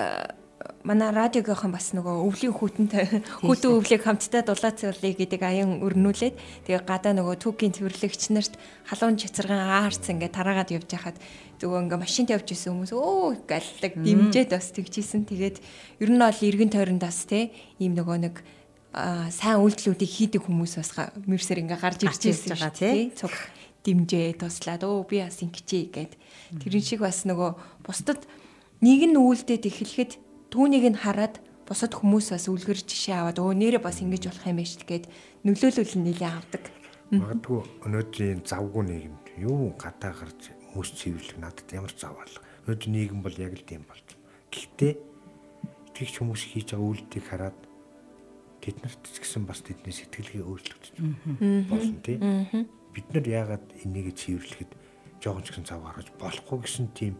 манай радиогийнхан бас нөгөө өвлийн хүүтэнтэй хүүтэн өвлийг хамтдаа дулаацуулъя гэдэг аян өрнүүлээд тэгээ гадаа нөгөө түүхийн цэвэрлэгч нарт халуун чацаргаан аарц ингээ тараагаад явж хахад зүгээр ингээ машинт явж исэн хүмүүс өө галлаг дэмжээд бас тэгчихсэн. Тэгээд ер нь бол эргэн тойронд бас те ийм нөгөө нэг сайн үйлдэлүүдийг хийдэг хүмүүс бас мэрсэр ингээ гарч ирж байгаа тий цуг дэмжээ туслаад өө би бас ингэчээ гэд. Тэрэн шиг бас нөгөө бусдад нэг нь үйлдэл эхлэхэд түүнийг нь хараад бусад хүмүүс бас үлгэр жишээ аваад өө нэрээ бас ингэж болох юм биш гэд нөлөөлөл нь нэлээ авдаг. Магадгүй өнөөдрийн завгүй нийгэмд юу гадаа гарч хүмүүс цэвэрлэх надад ямар зав алга. Өнөөдөр нийгэм бол яг л тийм болж үйлдэлтэй итгэгч хүмүүс хийж байгаа үйлдэлийг хараад тэд нарт ч гэсэн бас тэдний сэтгэлгээ өөрчлөгдөж болно тий. Бид нар яагаад энийг цэвэрлэхэд жоохон ч гэсэн цав гаргаж болохгүй гэсэн тийм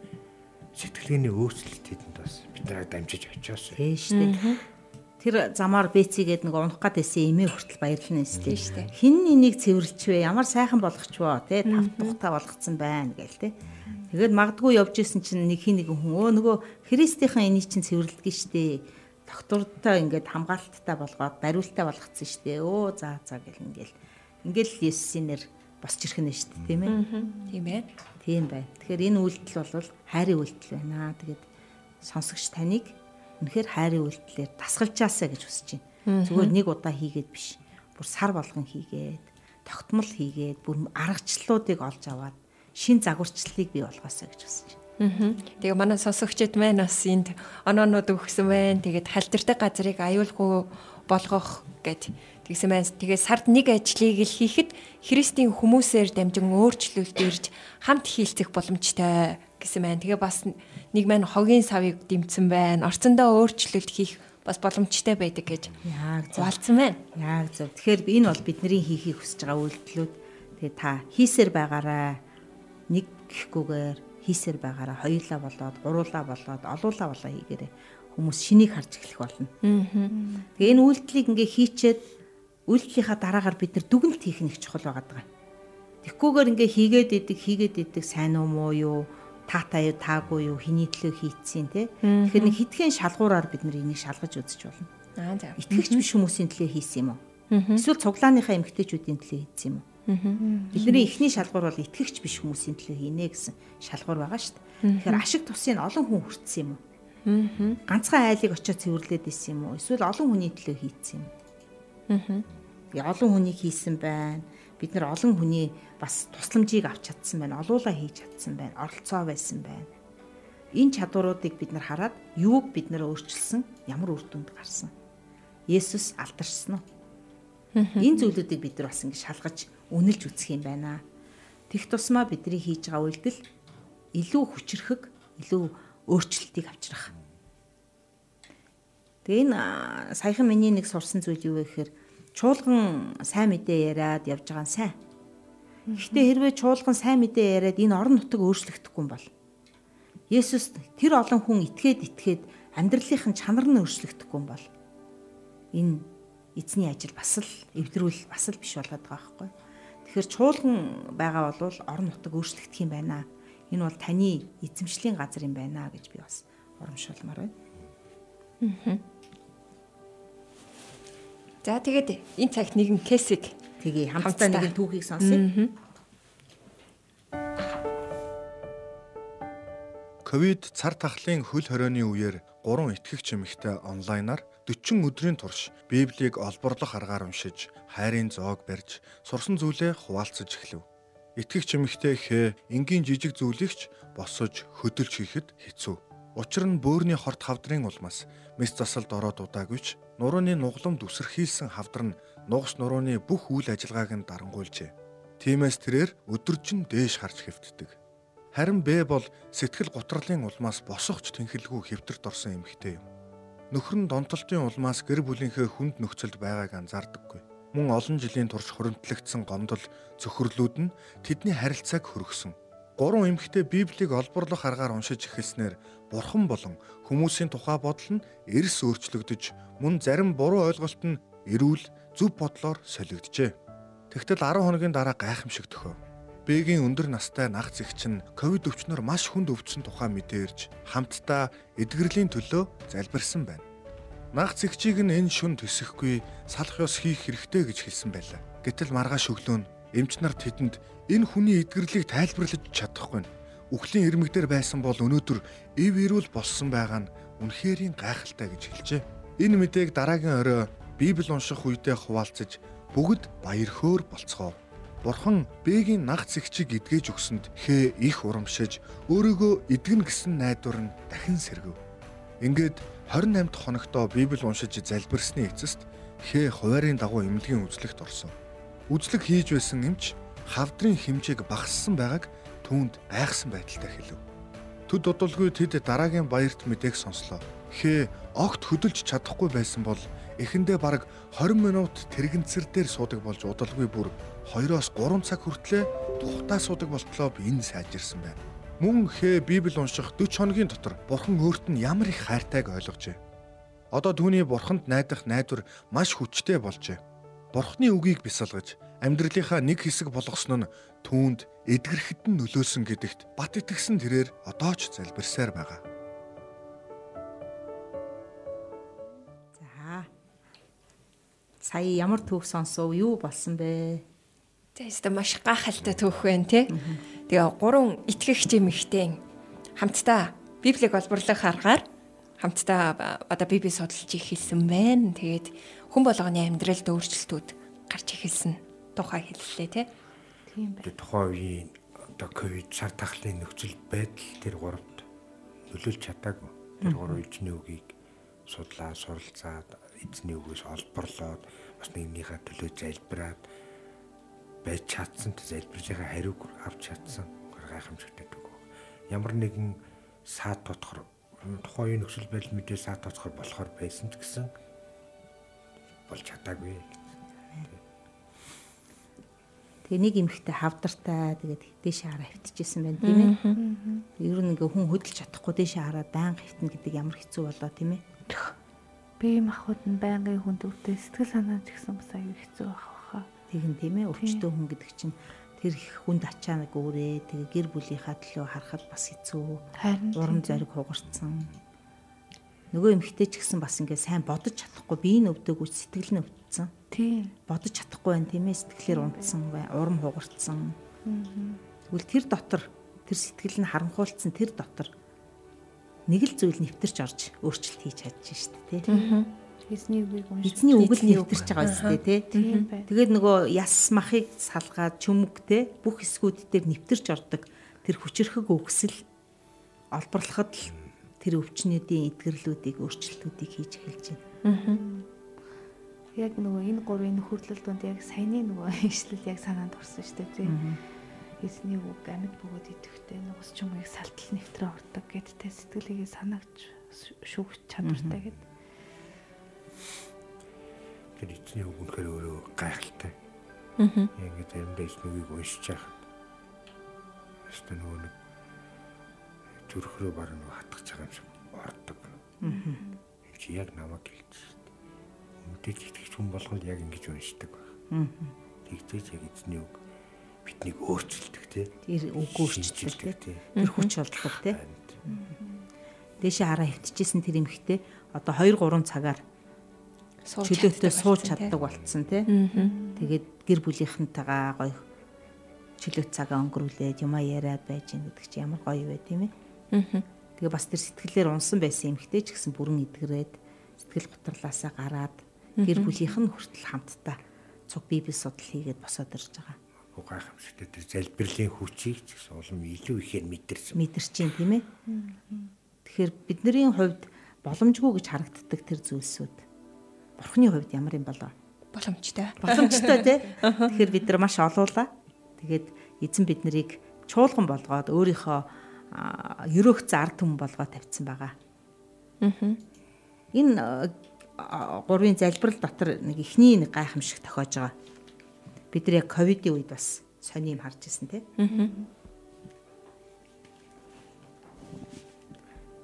сэтгэлгээний өөрчлөлт тэдэнд бас бид нараа дамжиж очиос. Тийм шүү дээ. Тэр замаар бэцгээд нэг унах гад байсан эмээ хүртэл баярлна шүү дээ. Хин энийг цэвэрлчвэ? Ямар сайхан болгочвоо те тав тухтай болгоцсон байна гээл те. Тэгээд магадгүй явж исэн чинь нэг хин нэг хүн өө нөгөө Христийнхэн энийг чинь цэвэрлдэг штэ. Доктортой ингээд хамгаалттай болгоод бариултаа болгоцсон штэ. Өө за за гэл ингээл. Ингээл Есүсийн нэр босч ирэх нь штэ тийм ээ. Тийм ээ. Тийм бай. Тэгэхээр энэ үйлдэл бол хайрын үйлдэл байна. Тэгээд сонсогч таныг үнэхээр хайрын үйлдэлээр тасгалжаасаа гэж хүсэж байна. Зүгээр нэг удаа хийгээд биш. Бүр сар болгон хийгээд, тогтмол хийгээд, бүр аргачлалуудыг олж аваад шин загварчлалыг бий болгоосаа гэж хүсэж байна. Тэгээ манай сонсогчид маань бас энд оноонууд өгсөн байна. Тэгээд хальтартай газрыг аюулгүй болгох гэд тэгсэн байна. Тэгээ сард нэг ажлыг л хийхэд Христийн хүмүүсээр дамжин өөрчлөлт ирж хамт хийлцэх боломжтой гэсэн байна. Тэгээ бас нэг маань хогийн савыг дэмцсэн байна. Орцондоо өөрчлөлт хийх бас боломжтой байдаг гэж заалцсан байна. Яг зөв. Тэгэхээр энэ бол бидний хийхийг хүсэж байгаа үйлдэлүүд. Тэгээ та хийсээр байгаарай нэг гэхгүйгээр хийсээр байгаараа хоёулаа болоод гуруулаа болоод олуулаа болоо хийгээрэй. Хүмүүс шинийг харж эхлэх болно. Тэгээ энэ үйлдэлийг ингээ хийчээд үйлдэлийнхаа дараагаар бид нар дүгнэлт хийх нь их чухал байгаа даа. Тэгхгүйгээр ингээ хийгээд идэг хийгээд идэг сайн уу муу юу таатай юу таагүй юу хэний төлөө хийцэн те. Тэгэхээр нэг хитгэн шалгуураар бид нар энийг шалгаж үзэж болно. Аа за. Итгэгч биш хүмүүсийн төлөө хийсэн юм уу? Эсвэл цуглааныхаа эмгтээчүүдийн төлөө хийсэн юм уу? Бидний эхний шалгуур бол итгэгч биш хүмүүсийн төлөө хийнэ гэсэн шалгуур байгаа шүү дээ. Тэгэхээр ашиг тусыг олон хүн хүртсэн юм уу? Ганцхан айлыг очиод цэвэрлээд исэн юм уу? Эсвэл олон хүний төлөө хийцэн юм уу? Би олон хүнийг хийсэн байна. Бид нар олон хүний бас тусламжийг авч чадсан байна. Олуула хийж чадсан байна. Оролцоо байсан байна. Энэ чадваруудыг бид нар хараад юуг бид нар өөрчилсөн, ямар үр дүнд гарсан. Есүс алдарсан уу? Энэ зүйлүүдийг бид нар бас ингэ шалгаж үнэлж үзэх юм байна. Тех тусмаа бидний хийж байгаа үйлдэл илүү хүчрэхэг, илүү өөрчлөлтийг авчрах. Тэгээ энэ саяхан миний нэг сурсан зүйл юу вэ гэхээр чуулган сайн мэдээ яриад явж байгаа нь сайн. Гэхдээ хэрвээ чуулган сайн мэдээ яриад энэ орон нутаг өөрчлөгдөхгүй юм бол Есүс тэр олон хүн итгээд итгээд амьдралынхын чанар нь өөрчлөгдөхгүй юм бол энэ эзний ажил бас л эвдрүүл бас л биш болоод байгаа байхгүй. Тэгэхээр чуулган байгаа бол орон нутаг өөрчлөгдөх юм байна. Энэ бол таны эзэмшлийн газар юм байна гэж би бас урамшуулмаар байна. За тэгээд энэ цагт нэгэн кейсийг Тэгээ хамтдаа нэгэн түүхийг сонсъё. Ковид цар тахлын хөл хорионы үеэр 3 итгэгч эмэгтэй онлайнаар 40 өдрийн турш Библийг олборлох аргаар уншиж, хайрын зоог барьж, сурсан зүйлээ хуваалцаж эхлэв. Итгэгч эмэгтэй хэ энгийн жижиг зүйлийгч босож хөдөлж хийхэд хэцүү. Учир нь бөөрийн хорт хавдрын улмаас мэс засалд ороод удаагүйч нурууны нуглам дүсэрхийлсэн хавдар нь нугас нурууны бүх үйл ажиллагааг нь дарангуйлжээ. Тиймээс тэрээр өдөржин дээш харж хэвтдэг. Харин Б бол сэтгэл гутралын улмаас босохч тэнхэлгүй хэвтэрт орсон эмэгтэй юм нөхөр нь донтолтын улмаас гэр бүлийнхээ хүнд нөхцөлд байгааг анзаардаггүй. Мөн олон жилийн турш хуримтлагдсан гомдол цөхрлүүд нь тэдний харилцааг хөргсөн. Гурван эмэгтэй Библийг олборлох аргаар уншиж эхэлснээр бурхан болон хүмүүсийн тухай бодол нь эрс өөрчлөгдөж мөн зарим буруу ойлголт нь эрүүл зөв бодлоор солигджээ. Тэгтэл 10 хоногийн дараа гайхамшиг төхөв. Бэгийн өндөр настай нах зэгч нь ковид өвчнөр маш хүнд өвдсөн тухай мэдэрж хамтдаа эдгэрлийн төлөө залбирсан байна. Нах зэгчийг нь энэ шүн төсөхгүй салах ёс хийх хэрэгтэй гэж хэлсэн байлаа. Гэтэл маргааш өглөө нь эмч нар тэдэнд энэ хүний эдгэрлийг тайлбарлаж чадахгүй нь үхлийн ирмэгдэр байсан бол өнөөдөр ив ирүүл болсон байгаа нь үнэхэрийн гайхалтай гэж хэлжээ. Энэ мэдээг дараагийн орой Библи унших үедээ хуваалцаж бүгд баяр хөөр болцгоо. Бурхан Бэгийн наг зэгчийг эдгэж өгсөнд хээ их урамшиж өөрийгөө эдгэн гэсэн найдвар нь дахин сэргэв. Ингээд 28 дахь хоногтоо Библи уншиж залбирсны эцэст хээ хуваарийн дагуу эмнэлгийн үзлэгт орсон. Үзлэг хийж байсан эмч хавдрын хэмжээг багассан байгааг түүнд гайхсан байдалтай хэлв. Төд дудалгүй тэд дараагийн баярт мэдээг сонслоо. Хээ огт хөдөлж чадахгүй байсан бол эхэндээ бараг 20 минут тэрэгэнцэр дээр суудаг болж удалгүй бүр 2-оос 3 цаг хүртлээр тухтаа суудаг болтлоо энэ сайжирсан байна. Мөн хээ Библи унших 40 хоногийн дотор Бурхан өөрт нь ямар их хайртайг ойлгожээ. Одоо түүний Бурханд найдах найдвар маш хүчтэй болжээ. Бурхны үгийг бясалгаж амьдралынхаа нэг хэсэг болгосон нь түүнд эдгэрхэд нь нөлөөсөн гэдэгт бат итгэсэн тэрээр одоо ч залбирсаар байгаа. За. Сая ямар түүх сонсов? Юу болсон бэ? Тэстэ маш гахалтай түүх байна тий. Тэгээ гурван итгэгч эмэгтэй хамтдаа Библийг олборлох аргаар хамтдаа одоо Библи судалж ихэлсэн байна. Тэгээд хүн болгоны амьдралд өөрчлөлтүүд гарч ихэлсэн тухай хэллээ тий. Тийм байна. Тухайн үеийн одоо ковид шар тахлын нөхцөл байдал тэр гуравт нөлөөлж чадаагүй. Тэр гурав эзний үгийг судлаа, суралцаад эзний үгээс олборлоод бас нэгнийхээ төлөө залбираад байж чадсан залбирж байгаа хариуг авч чадсан гайхамшигтай үг. Ямар нэгэн саад тутахар тухайн үеийн нөхцөл байдал мэдээ саад тутахар болохоор байсан ч гэсэн болж чадаагүй. Тэгээ нэг эмэгтэй хавдартай тэгээд дээшээ хараа хөвтчихсэн байна тийм ээ. Ер нь ингээ хүн хөдөлж чадахгүй дээшээ хараад байнга хөвтнө гэдэг ямар хэцүү болоо тийм ээ. Бие махбод нь байнгын хүн төвтэй сэтгэл санаа ч гэсэн бас аюу хэцүү байх баха. Тэгин тийм ээ. Өвчтөө хүн гэдэг чинь тэр их хүнд ачаа нэг өөрөө тэгээ гэр бүлийнхаа төлөө харахад бас хэцүү. Харин Урам зориг хугарцсан. Нөгөө эмэгтэй ч гэсэн бас ингээ сайн бодож чадахгүй. Бие нь өвдөөгүй сэтгэл нь өвдсөн. тийм. бодож чадахгүй байна тийм ээ. Сэтгэлээр унтсан бай. Урам хугарцсан тэгвэл тэр дотор тэр сэтгэл нь харанхуулсан тэр дотор нэг л зүйл нэвтэрч орж өөрчлөлт хийж чадж штэ тий Эзний үгийг уншиж. эзний үг л нэвтэрч байгаа үстэй тий. Тэгээд нөгөө яс махыг салгаад чүмэг те бүх хэсгүүд дээр нэвтэрч ордог. Тэр хүчрхэг үгсэл олборлоход л тэр өвчнүүдийн эдгэрлүүдийг өөрчлөлтүүдийг хийж эхэлж байна. Яг нөгөө энэ гурвын нөхөрлөл донд яг саяны нөгөө *laughs* ишлэл яг санаанд орсон шүү дээ тийм. Эзний үг амьд бөгөөд идэвхтэй нугас чумыг салтал нэвтрээ ордог гэдтэй сэтгэлийгээ санаагч шүүгч чадвартай гэд. Тэр эзний үг үнэхээр өөрөө гайхалтай. Аа. Яг заримдаа эзний үгийг уншиж байхад өстө нөгөө нэг зүрх рүү баг нөгөө хатгаж байгаа юм шиг ордог. Аа. Чи яг намайг дээ. Мэдээж итгэж хүн болгонд яг ингэж уншдаг баг. Аа. Тэгжээж яг эзний үг биднийг өөрчилдөг тий. Тэр үг өөрчлөлт тий. тэр хүч те Харин дээшээ хараа хөвтчихсэн тэр эмхтэй одоо 2 3 цагаар чөлөөтэй сууж чаддаг болцсон тий. Тэгээд гэр бүлийнхэнтэйгээ гоё чөлөөт цагаа өнгөрүүлээд юмаа яриад байж гин гэдэг чи ямар гоё вэ тийм ээ. Тэгээ бас тэр сэтгэлээр унсан байсан эмхтэй ч гэсэн бүрэн эдгэрээд сэтгэл готрлаасаа гараад гэр бүлийнх нь хүртэл хамтдаа цуг библи судал хийгээд босоод ирж байгаа. гайхамшигтай тэр залбирлын хүчийг ч гэсэн улам илүү ихээр мэдэрсэн. Мэдэрч чинь тийм ээ. Тэгэхээр бидний хувьд боломжгүй гэж харагддаг тэр зүйлсүүд бурхны хувьд ямар юм болоо? боломжтой. боломжтой тий. *laughs* Тэгэхээр бид нар маш олуулаа. Тэгээд эзэн бид нарыг чуулган болгоод өөрийнхөө ерөөх зар түм болгоод тавьсан байгаа. Аа. Энэ гурвын залбирал дотор нэг ихний нэг гайхамшиг тохиож байгаа. Бид нар яг ковидын үед бас сони юм харж ирсэн тий. Аа.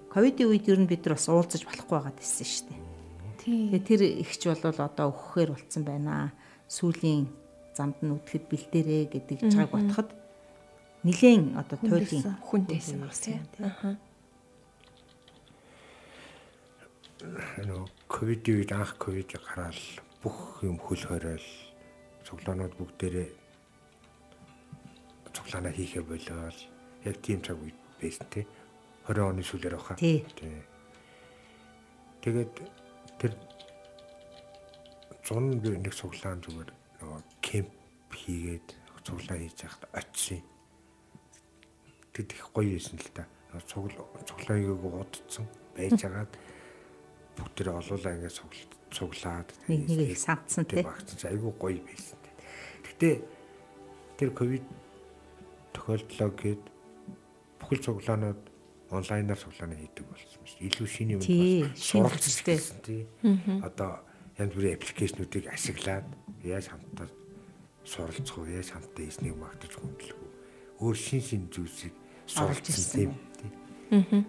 Ковидын үед ер нь бид нар бас уулзаж болохгүй байгаад ирсэн шүү дээ. Тийм. Тэгээ тэр ихч бол одоо өгөхээр болцсон байна. Сүүлийн замд нь үтгэхэд бэлдээрээ гэдэг жааг батхад нилээн одоо туйлын хүнтэйсэн баг тий. Аа. нөгөө ковидын үед анх ковид гараад бүх юм хөл хориол цуглаанууд бүгдээрээ цуглаанаа хийхэ болоод яг тийм цаг үед байсан тий 20 оны сүүлээр баха. Тий. Тэгээд тэр зун би нэг цуглаан зүгээр нөгөө кемп хийгээд цуглаан хийж яхад очив. Тэд их гоё байсан л та. Цуглаа цуглааныг удцсан байж хагаад бүгдээ олуулаа ингээд цуглаад цуглаад нэг нэгийг сандсан тий. багцсан айгүй гоё байсан. Гэтэ тэр ковид тохиолдлоо гээд бүхэл цуглаанууд онлайнаар суглааны хийдэг болсон шүү. Илүү шинэ юм Тий, бол шинэ суралцж хүчтэй. гэсэн тий. Одоо янз бүрийн аппликейшнуудыг ашиглаад яаж хамтдаа суралцах уу, яаж хамтдаа эзнийг магтаж хөндлөх үү. Өөр шин шин зүйлсийг суралцсан тийм. байна.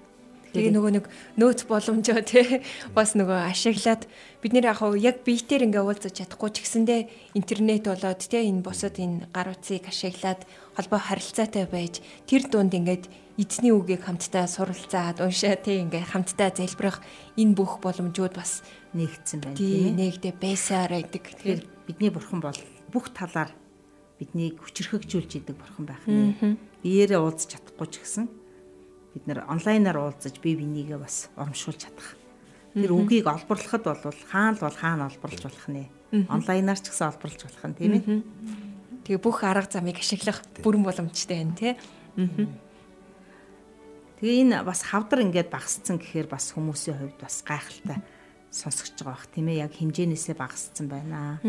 Тэгээ нөгөө нэг нөөц боломжоо тий бас нөгөө ашиглаад бид нэр яг яг биетээр ингээ уулзаж чадахгүй ч гэсэндээ интернет болоод тий энэ бусад энэ гар утсыг ашиглаад холбоо харилцаатай байж тэр дунд ингээд эзний үгийг хамтдаа суралцаад уншаа тий ингээ хамтдаа залбирах энэ бүх боломжууд бас нэгдсэн байна тий тийм ээ. нэгдэ байсаар байдаг. Тэгэхээр бидний бурхан бол бүх талаар биднийг хүчрхэгжүүлж идэг бурхан байх нэ. Биеэрээ уулзах чадахгүй ч гэсэн бид нэр онлайнаар уулзаж бие бинийгээ бас урамшуулж чадах. Тэр үгийг олборлоход бол хаана л бол хаана олборлож болох нэ. Онлайнаар ч гэсэн олборлож болох нь тийм ээ. Тэгээ бүх арга замыг ашиглах бүрэн боломжтой байна тий. Тэгээ энэ бас хавдар ингээд багасцсан гэхээр бас хүмүүсийн хувьд бас гайхалтай сонсогч байгаа бах тийм ээ яг хэмжээнээсээ багасцсан байна.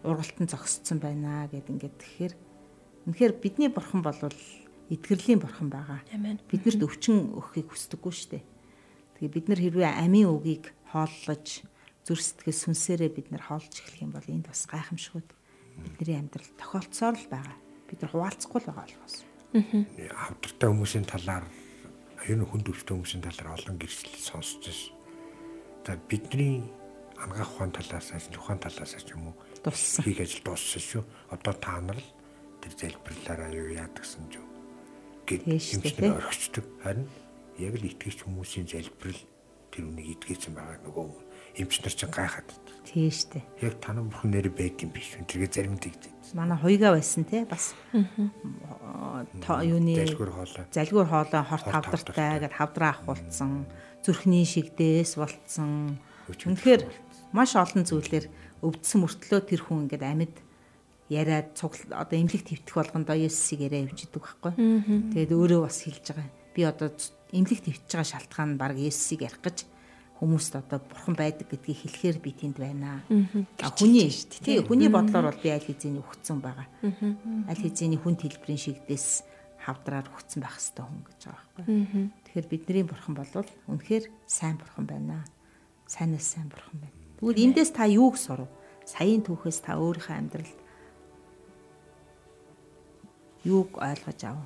Ургалтан зогсцсон байна гэд ингээд тэгэхээр үнэхээр бидний бурхан бол итгэрлийн бурхан байгаа. Биднэрт өвчин өгөхийг хүсдэггүй шүү дээ. Тэгээ бид нар хэрвээ амийн үгийг хооллож зүр сэтгэл сүнсээрээ бид нар хоолж эхлэх юм бол энд бас гайхамшигуд бидний амьдрал тохиолдсоор л байгаа. Бид нар хуваалцахгүй л байгаа болохоос. Хавдартай хүмүүсийн талаар ер нь хүнд өвчтэй хүмүүсийн талаар олон гэрчлэл сонсч байсан. За бидний ангаах ухаан талаас ажил ухаан талаас ч юм уу Дулсан. хийх ажил дууссан шүү. Одоо та нар л тэр залбирлаараа юу яадаг гэсэн ч юм. Юмчнэр тий. орхичдаг. Харин яг л итгэж хүмүүсийн залбирал тэр үнийг идгээсэн байгаа нөгөө эмчнэр чинь гайхаад. байдаг. Тийм штэ. Яг танаа бурхан нэр байд юм биш. Тэргээ зарим дэгдээ. Манай хуйгаа байсан те бас юуны Залгуур хоолой. залгуур хоолой хорт хавдартай гэд хавдраа ахуулсан зүрхний шигдээс болцсон үнэхээр маш олон зүйлээр өвдсөн мөртлөө тэр хүн ингээд амьд яриад цугл одоо эмнэлэг твтэх болгондоо Есүсийг яриа явж идэг байхгүй. Тэгээд өөрөө бас хэлж байгаа. Би одоо эмнэлэг твтэж байгаа шалтгаан нь баг Есүсийг ярих гэж хүмүүст одоо бурхан байдаг гэдгийг хэлэхээр би тэнд байна. А хүний тий хүний бодлоор бол би аль хэзээний өгцөн байгаа. Аль хэзээний хүн хэлбэрийн шигдээс хавдраар өгцөн байх хэвээр хүн гэж байгаа байхгүй. Тэгэхээр бидний бурхан бол үнэхээр сайн бурхан байна. Сайнаас сайн бурхан байна. Тэгвэл эндээс та юуг сурав? Саяын түүхээс та өөрийнхөө амьдралд юуг ойлгож ав?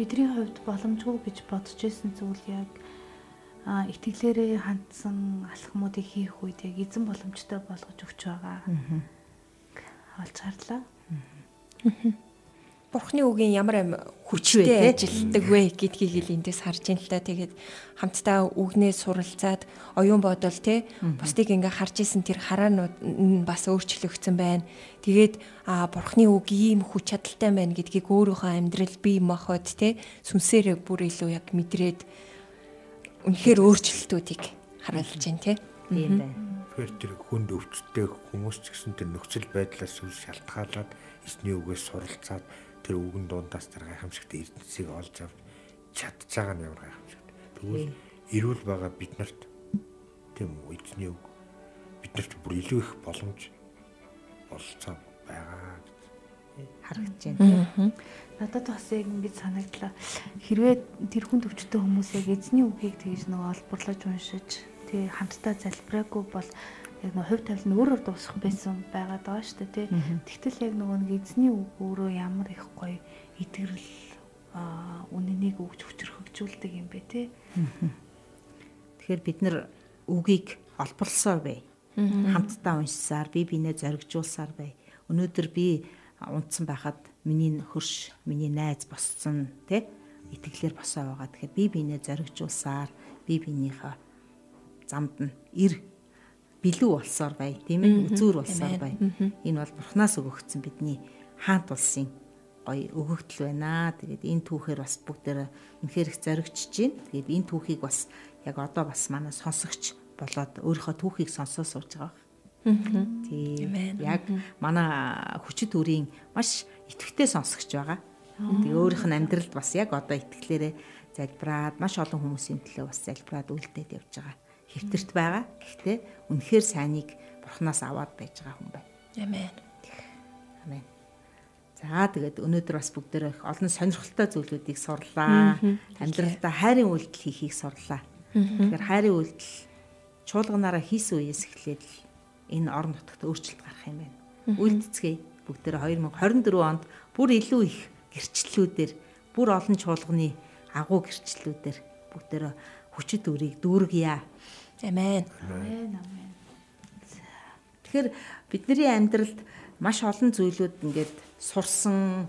Бидний хувьд боломжгүй гэж бодож исэн зүйл яг итгэлээрээ хандсан алхмуудыг хийх үед яг эзэн боломжтой болгож өгч байгаа. Олж харлаа. Бурхны үгийн ямар аим Хүчтэй, ажилтдаг вэ гэдгийг л эндээс харж ин л та. Тэгээд хамтдаа үгнээ суралцаад оюун бодол те? Бусдыг ингээ харж исэн тэр хараанууд бас өөрчлөгдсөн байна. Тэгээд а бурхны үг ийм хүч чадалтай байна гэдгийг өөрийнхөө амьдрал бие махбод те? Сүнсээрээ бүр илүү яг мэдрээд үнэхээр өөрчлөлтүүдийг харуулж байна те. Тийм байна. Тэгэхээр тэр хүнд өвчтөй хүмүүс ч гэсэн тэр нөхцөл байдлаас үл шалтгаалаад эсний үгээс суралцаад тэр үгэн дундаас тэр гайхамшигт эрдэнсийг олж авч чадж байгаа нь ямар гайхамшигт. Тэгвэл эрүүл байгаа бид нарт тийм үү эзний үг биднэрт бүр илүү их боломж болцоо байгаа гэж. Харагдаж байна. Надад бас яг ингэж санагдлаа. Хэрвээ тэр хүн төвчтэй хүмүүс яг эзний үгийг тэгж нөгөө олборлож уншиж тий хамтдаа залбираагүй бол яг нөгөө хувь тавилан өөрөөр дуусах байсан байгаад байгаа шүү дээ тий. Тэгтэл яг нөгөө нэг эзний үг өөрөө ямар их гоё итгэрэл үнэнийг өгч хүчрхэгжүүлдэг юм бэ тий. Тэгэхээр бид нар үгийг олборлсоор бай. Хамтдаа уншсаар, бие биенээ зоригжуулсаар бай. Өнөөдөр би унтсан байхад миний хөрш, миний найз босцсон, тэ? Итгэлээр босоо байгаа. Тэгэхээр бие биенээ зоригжуулсаар, бие биенийхээ замд нь ир билүү болсоор бай, тийм ээ? Үзүүр болсоор бай. Энэ бол Бурханаас өгөгдсөн бидний хаант улсын гоё өгөгдөл байна. Тэгээд энэ түүхээр бас бүгдээр үнэхээр их зоригчж байна. Тэгээд энэ түүхийг бас яг одоо бас манай сонсогч болоод өөрийнхөө түүхийг сонсоо сууж байгаа. Тийм. Яг манай хүчит өрийн маш итгэвтэй сонсогч байгаа. Тэгээ өөрийнх нь амьдралд бас яг одоо итгэлээрээ залбираад маш олон хүмүүсийн төлөө бас залбираад үлдээд явж байгаа. Хэвтэрт байгаа. Гэхдээ үнэхээр сайныг бурхнаас аваад байж байгаа хүн байна. Амен. Амен. За тэгээд өнөөдөр бас бүгдээрээ олон сонирхолтой зүйлүүдийг сурлаа. Амьдралдаа хайрын үйлдэл хийхийг сурлаа. Тэгэхээр хайрын үйлдэл чуулганаараа хийсэн үеэс эхлээд энэ орон нутагт өөрчлөлт гарах юм байна. Үйлдэцгээе бүгдээрээ 2024 онд бүр илүү их гэрчлэлүүдээр бүр олон чуулганы агуу гэрчлэлүүдээр бүгдээрээ хүчит үрийг дүүргийа. Амен. Амен амен. Тэгэхээр бидний амьдралд маш олон зүйлүүд ингээд сурсан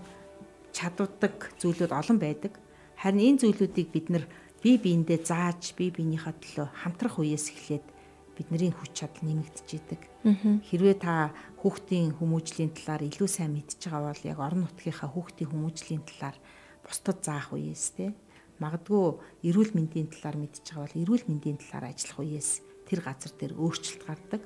чадвардаг зүйлүүд олон байдаг. Харин энэ зүйлүүдийг бид нар бие биендээ зааж бие биенийхээ төлөө хамтрах үеэс эхлээд бидний хүч чадал нэмэгдэж идэг. Хэрвээ та хүүхдийн хүмүүжлийн талаар илүү сайн мэдж байгаа бол яг орон нутгийнхаа хүүхдийн хүмүүжлийн талаар бусдад заах үеэс те магадгүй эрүүл мэндийн талаар мэдж байгаа бол эрүүл мэндийн талаар ажиллах үеэс тэр газар дээр өөрчлөлт гардаг.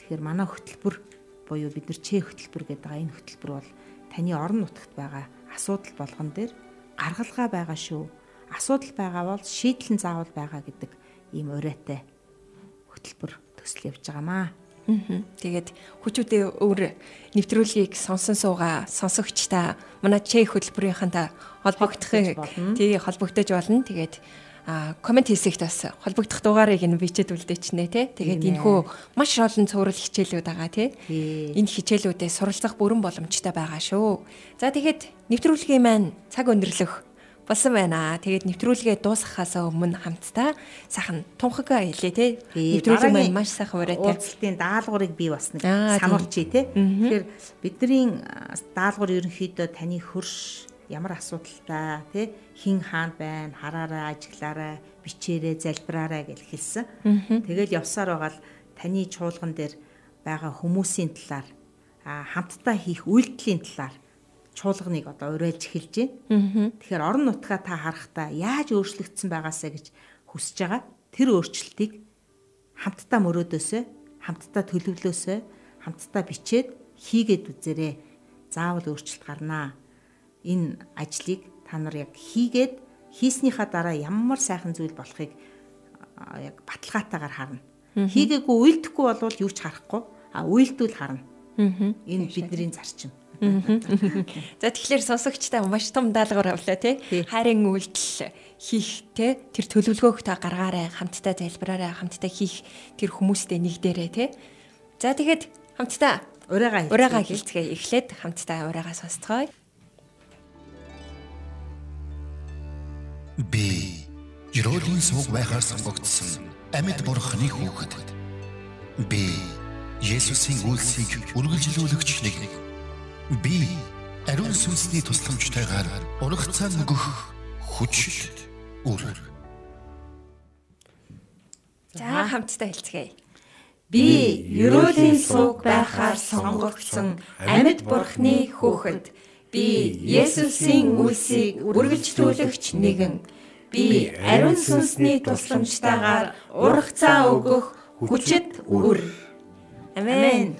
Тэгэхээр манай хөтөлбөр буюу бид нар чэ хөтөлбөр гэдэг байгаа энэ хөтөлбөр бол таны орон нутагт байгаа асуудал болгон дээр гаргалгаа байгаа шүү. Асуудал байгаа бол шийдэл нь заавал байгаа гэдэг ийм урайтай хөтөлбөр төсөл явж байгаамаа. Тэгээд хүчүүдээ өөр нэвтрүүлгийг сонсон суугаа сонсогчтой манай чэ хөтөлбөрийнхэнтэй холбогдох тий холбогдож болно. Тэгээд а комент хийсэгт бас холбогдох дугаарыг нь бичээд үлдээчнэ тий. Тэгээд энэ хөө маш олон цуврал хичээлүүд байгаа тий. Энэ хичээлүүдээ суралцах бүрэн боломжтой байгаа шүү. За тэгээд нэвтрүүлгийн маань цаг өндөрлөх болсон байна. Тэгээд нэвтрүүлгээ дуусгахаас өмнө хамтдаа сайхан тунхаг хэлээ тий. Нэвтрүүлэг маань маш сайхан урайтай. Уулзалтын даалгаврыг би бас нэг сануулчих тий. Тэгэхээр бидний даалгавар ерөнхийдөө таны хөрш ямар асуудалтай тий хин хаанд байна хараараа ажиглаараа бичээрээ залбираараа гэж хэлсэн. Тэгэл явсаар байгаа л таны чуулган дээр байгаа хүмүүсийн талаар хамтдаа хийх үйлдэлийн талаар чуулганыг одоо уриалж эхэлж байна. Тэгэхээр орон нутгаа та харахтаа яаж өөрчлөгдсөн байгаасаа гэж хүсэж байгаа. Тэр өөрчлөлтийг хамтдаа мөрөөдөөсөө, хамтдаа төлөвлөөсөө, хамтдаа бичээд хийгээд үзээрэй. Заавал өөрчлөлт гарнаа энэ ажлыг та нар яг хийгээд хийснийхаа дараа ямар сайхан зүйл болохыг яг баталгаатайгаар харна. Хийгээгүй уйлдэхгүй болвол юу ч харахгүй а уйлдвэл харна. Энэ бидний зарчим. За тэгэхээр сонсогчтой маш том даалгавар авлаа тий. Хайрын үйлдэл хийх тий тэр төлөвлөгөөг та гаргаарай, хамтдаа залбираарай, хамтдаа хийх тэр хүмүүстэй нэгдээрэй тий. За тэгэхэд хамтдаа урайгаа урайгаа хэлцгээе. Эхлээд хамтдаа урайгаа сонсцгоё. Би Ерөөлийн сувг байхаар сонгогдсон амьд бурхны хүүхэд. Би Есүсийн үлсийг үргэлжлүүлэгч нэг. Би ариун сүнсний тусламжтайгаар урагцаа нөгөх хүчит үр. За хамтдаа хэлцгээе. Би Ерөөлийн сувг байхаар сонгогдсон амьд бурхны хүүхэд. Би Есүсийн үлсийг үргэлжлүүлэгч нэгэн. Би ариун сүнсний тусламжтайгаар урагцаа өгөх хүчит үр. Амен.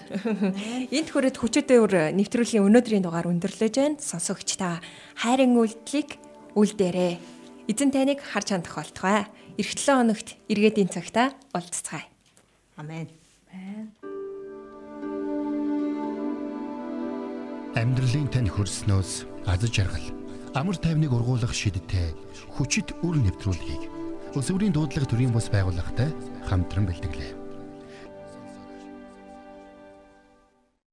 Энд хүрээд хүчит үр нэвтрүүлгийн өнөөдрийн дугаар өндөрлөж байна. Сонсогчдаа хайрын үйлдэлийг үлдээрэй. Эзэн таныг харж хандах болтугай. Ирэх 7 хоногт эргээдийн цагта уулзцгаая. Амен. Амен. Амьдралын тань хөрснөөс аз жаргал амар тайвныг ургуулах шидтэй хүчит үр нэвтрүүлгийг өсвөрийн дуудлага төрийн бас байгууллагатай хамтран бэлтгэлээ.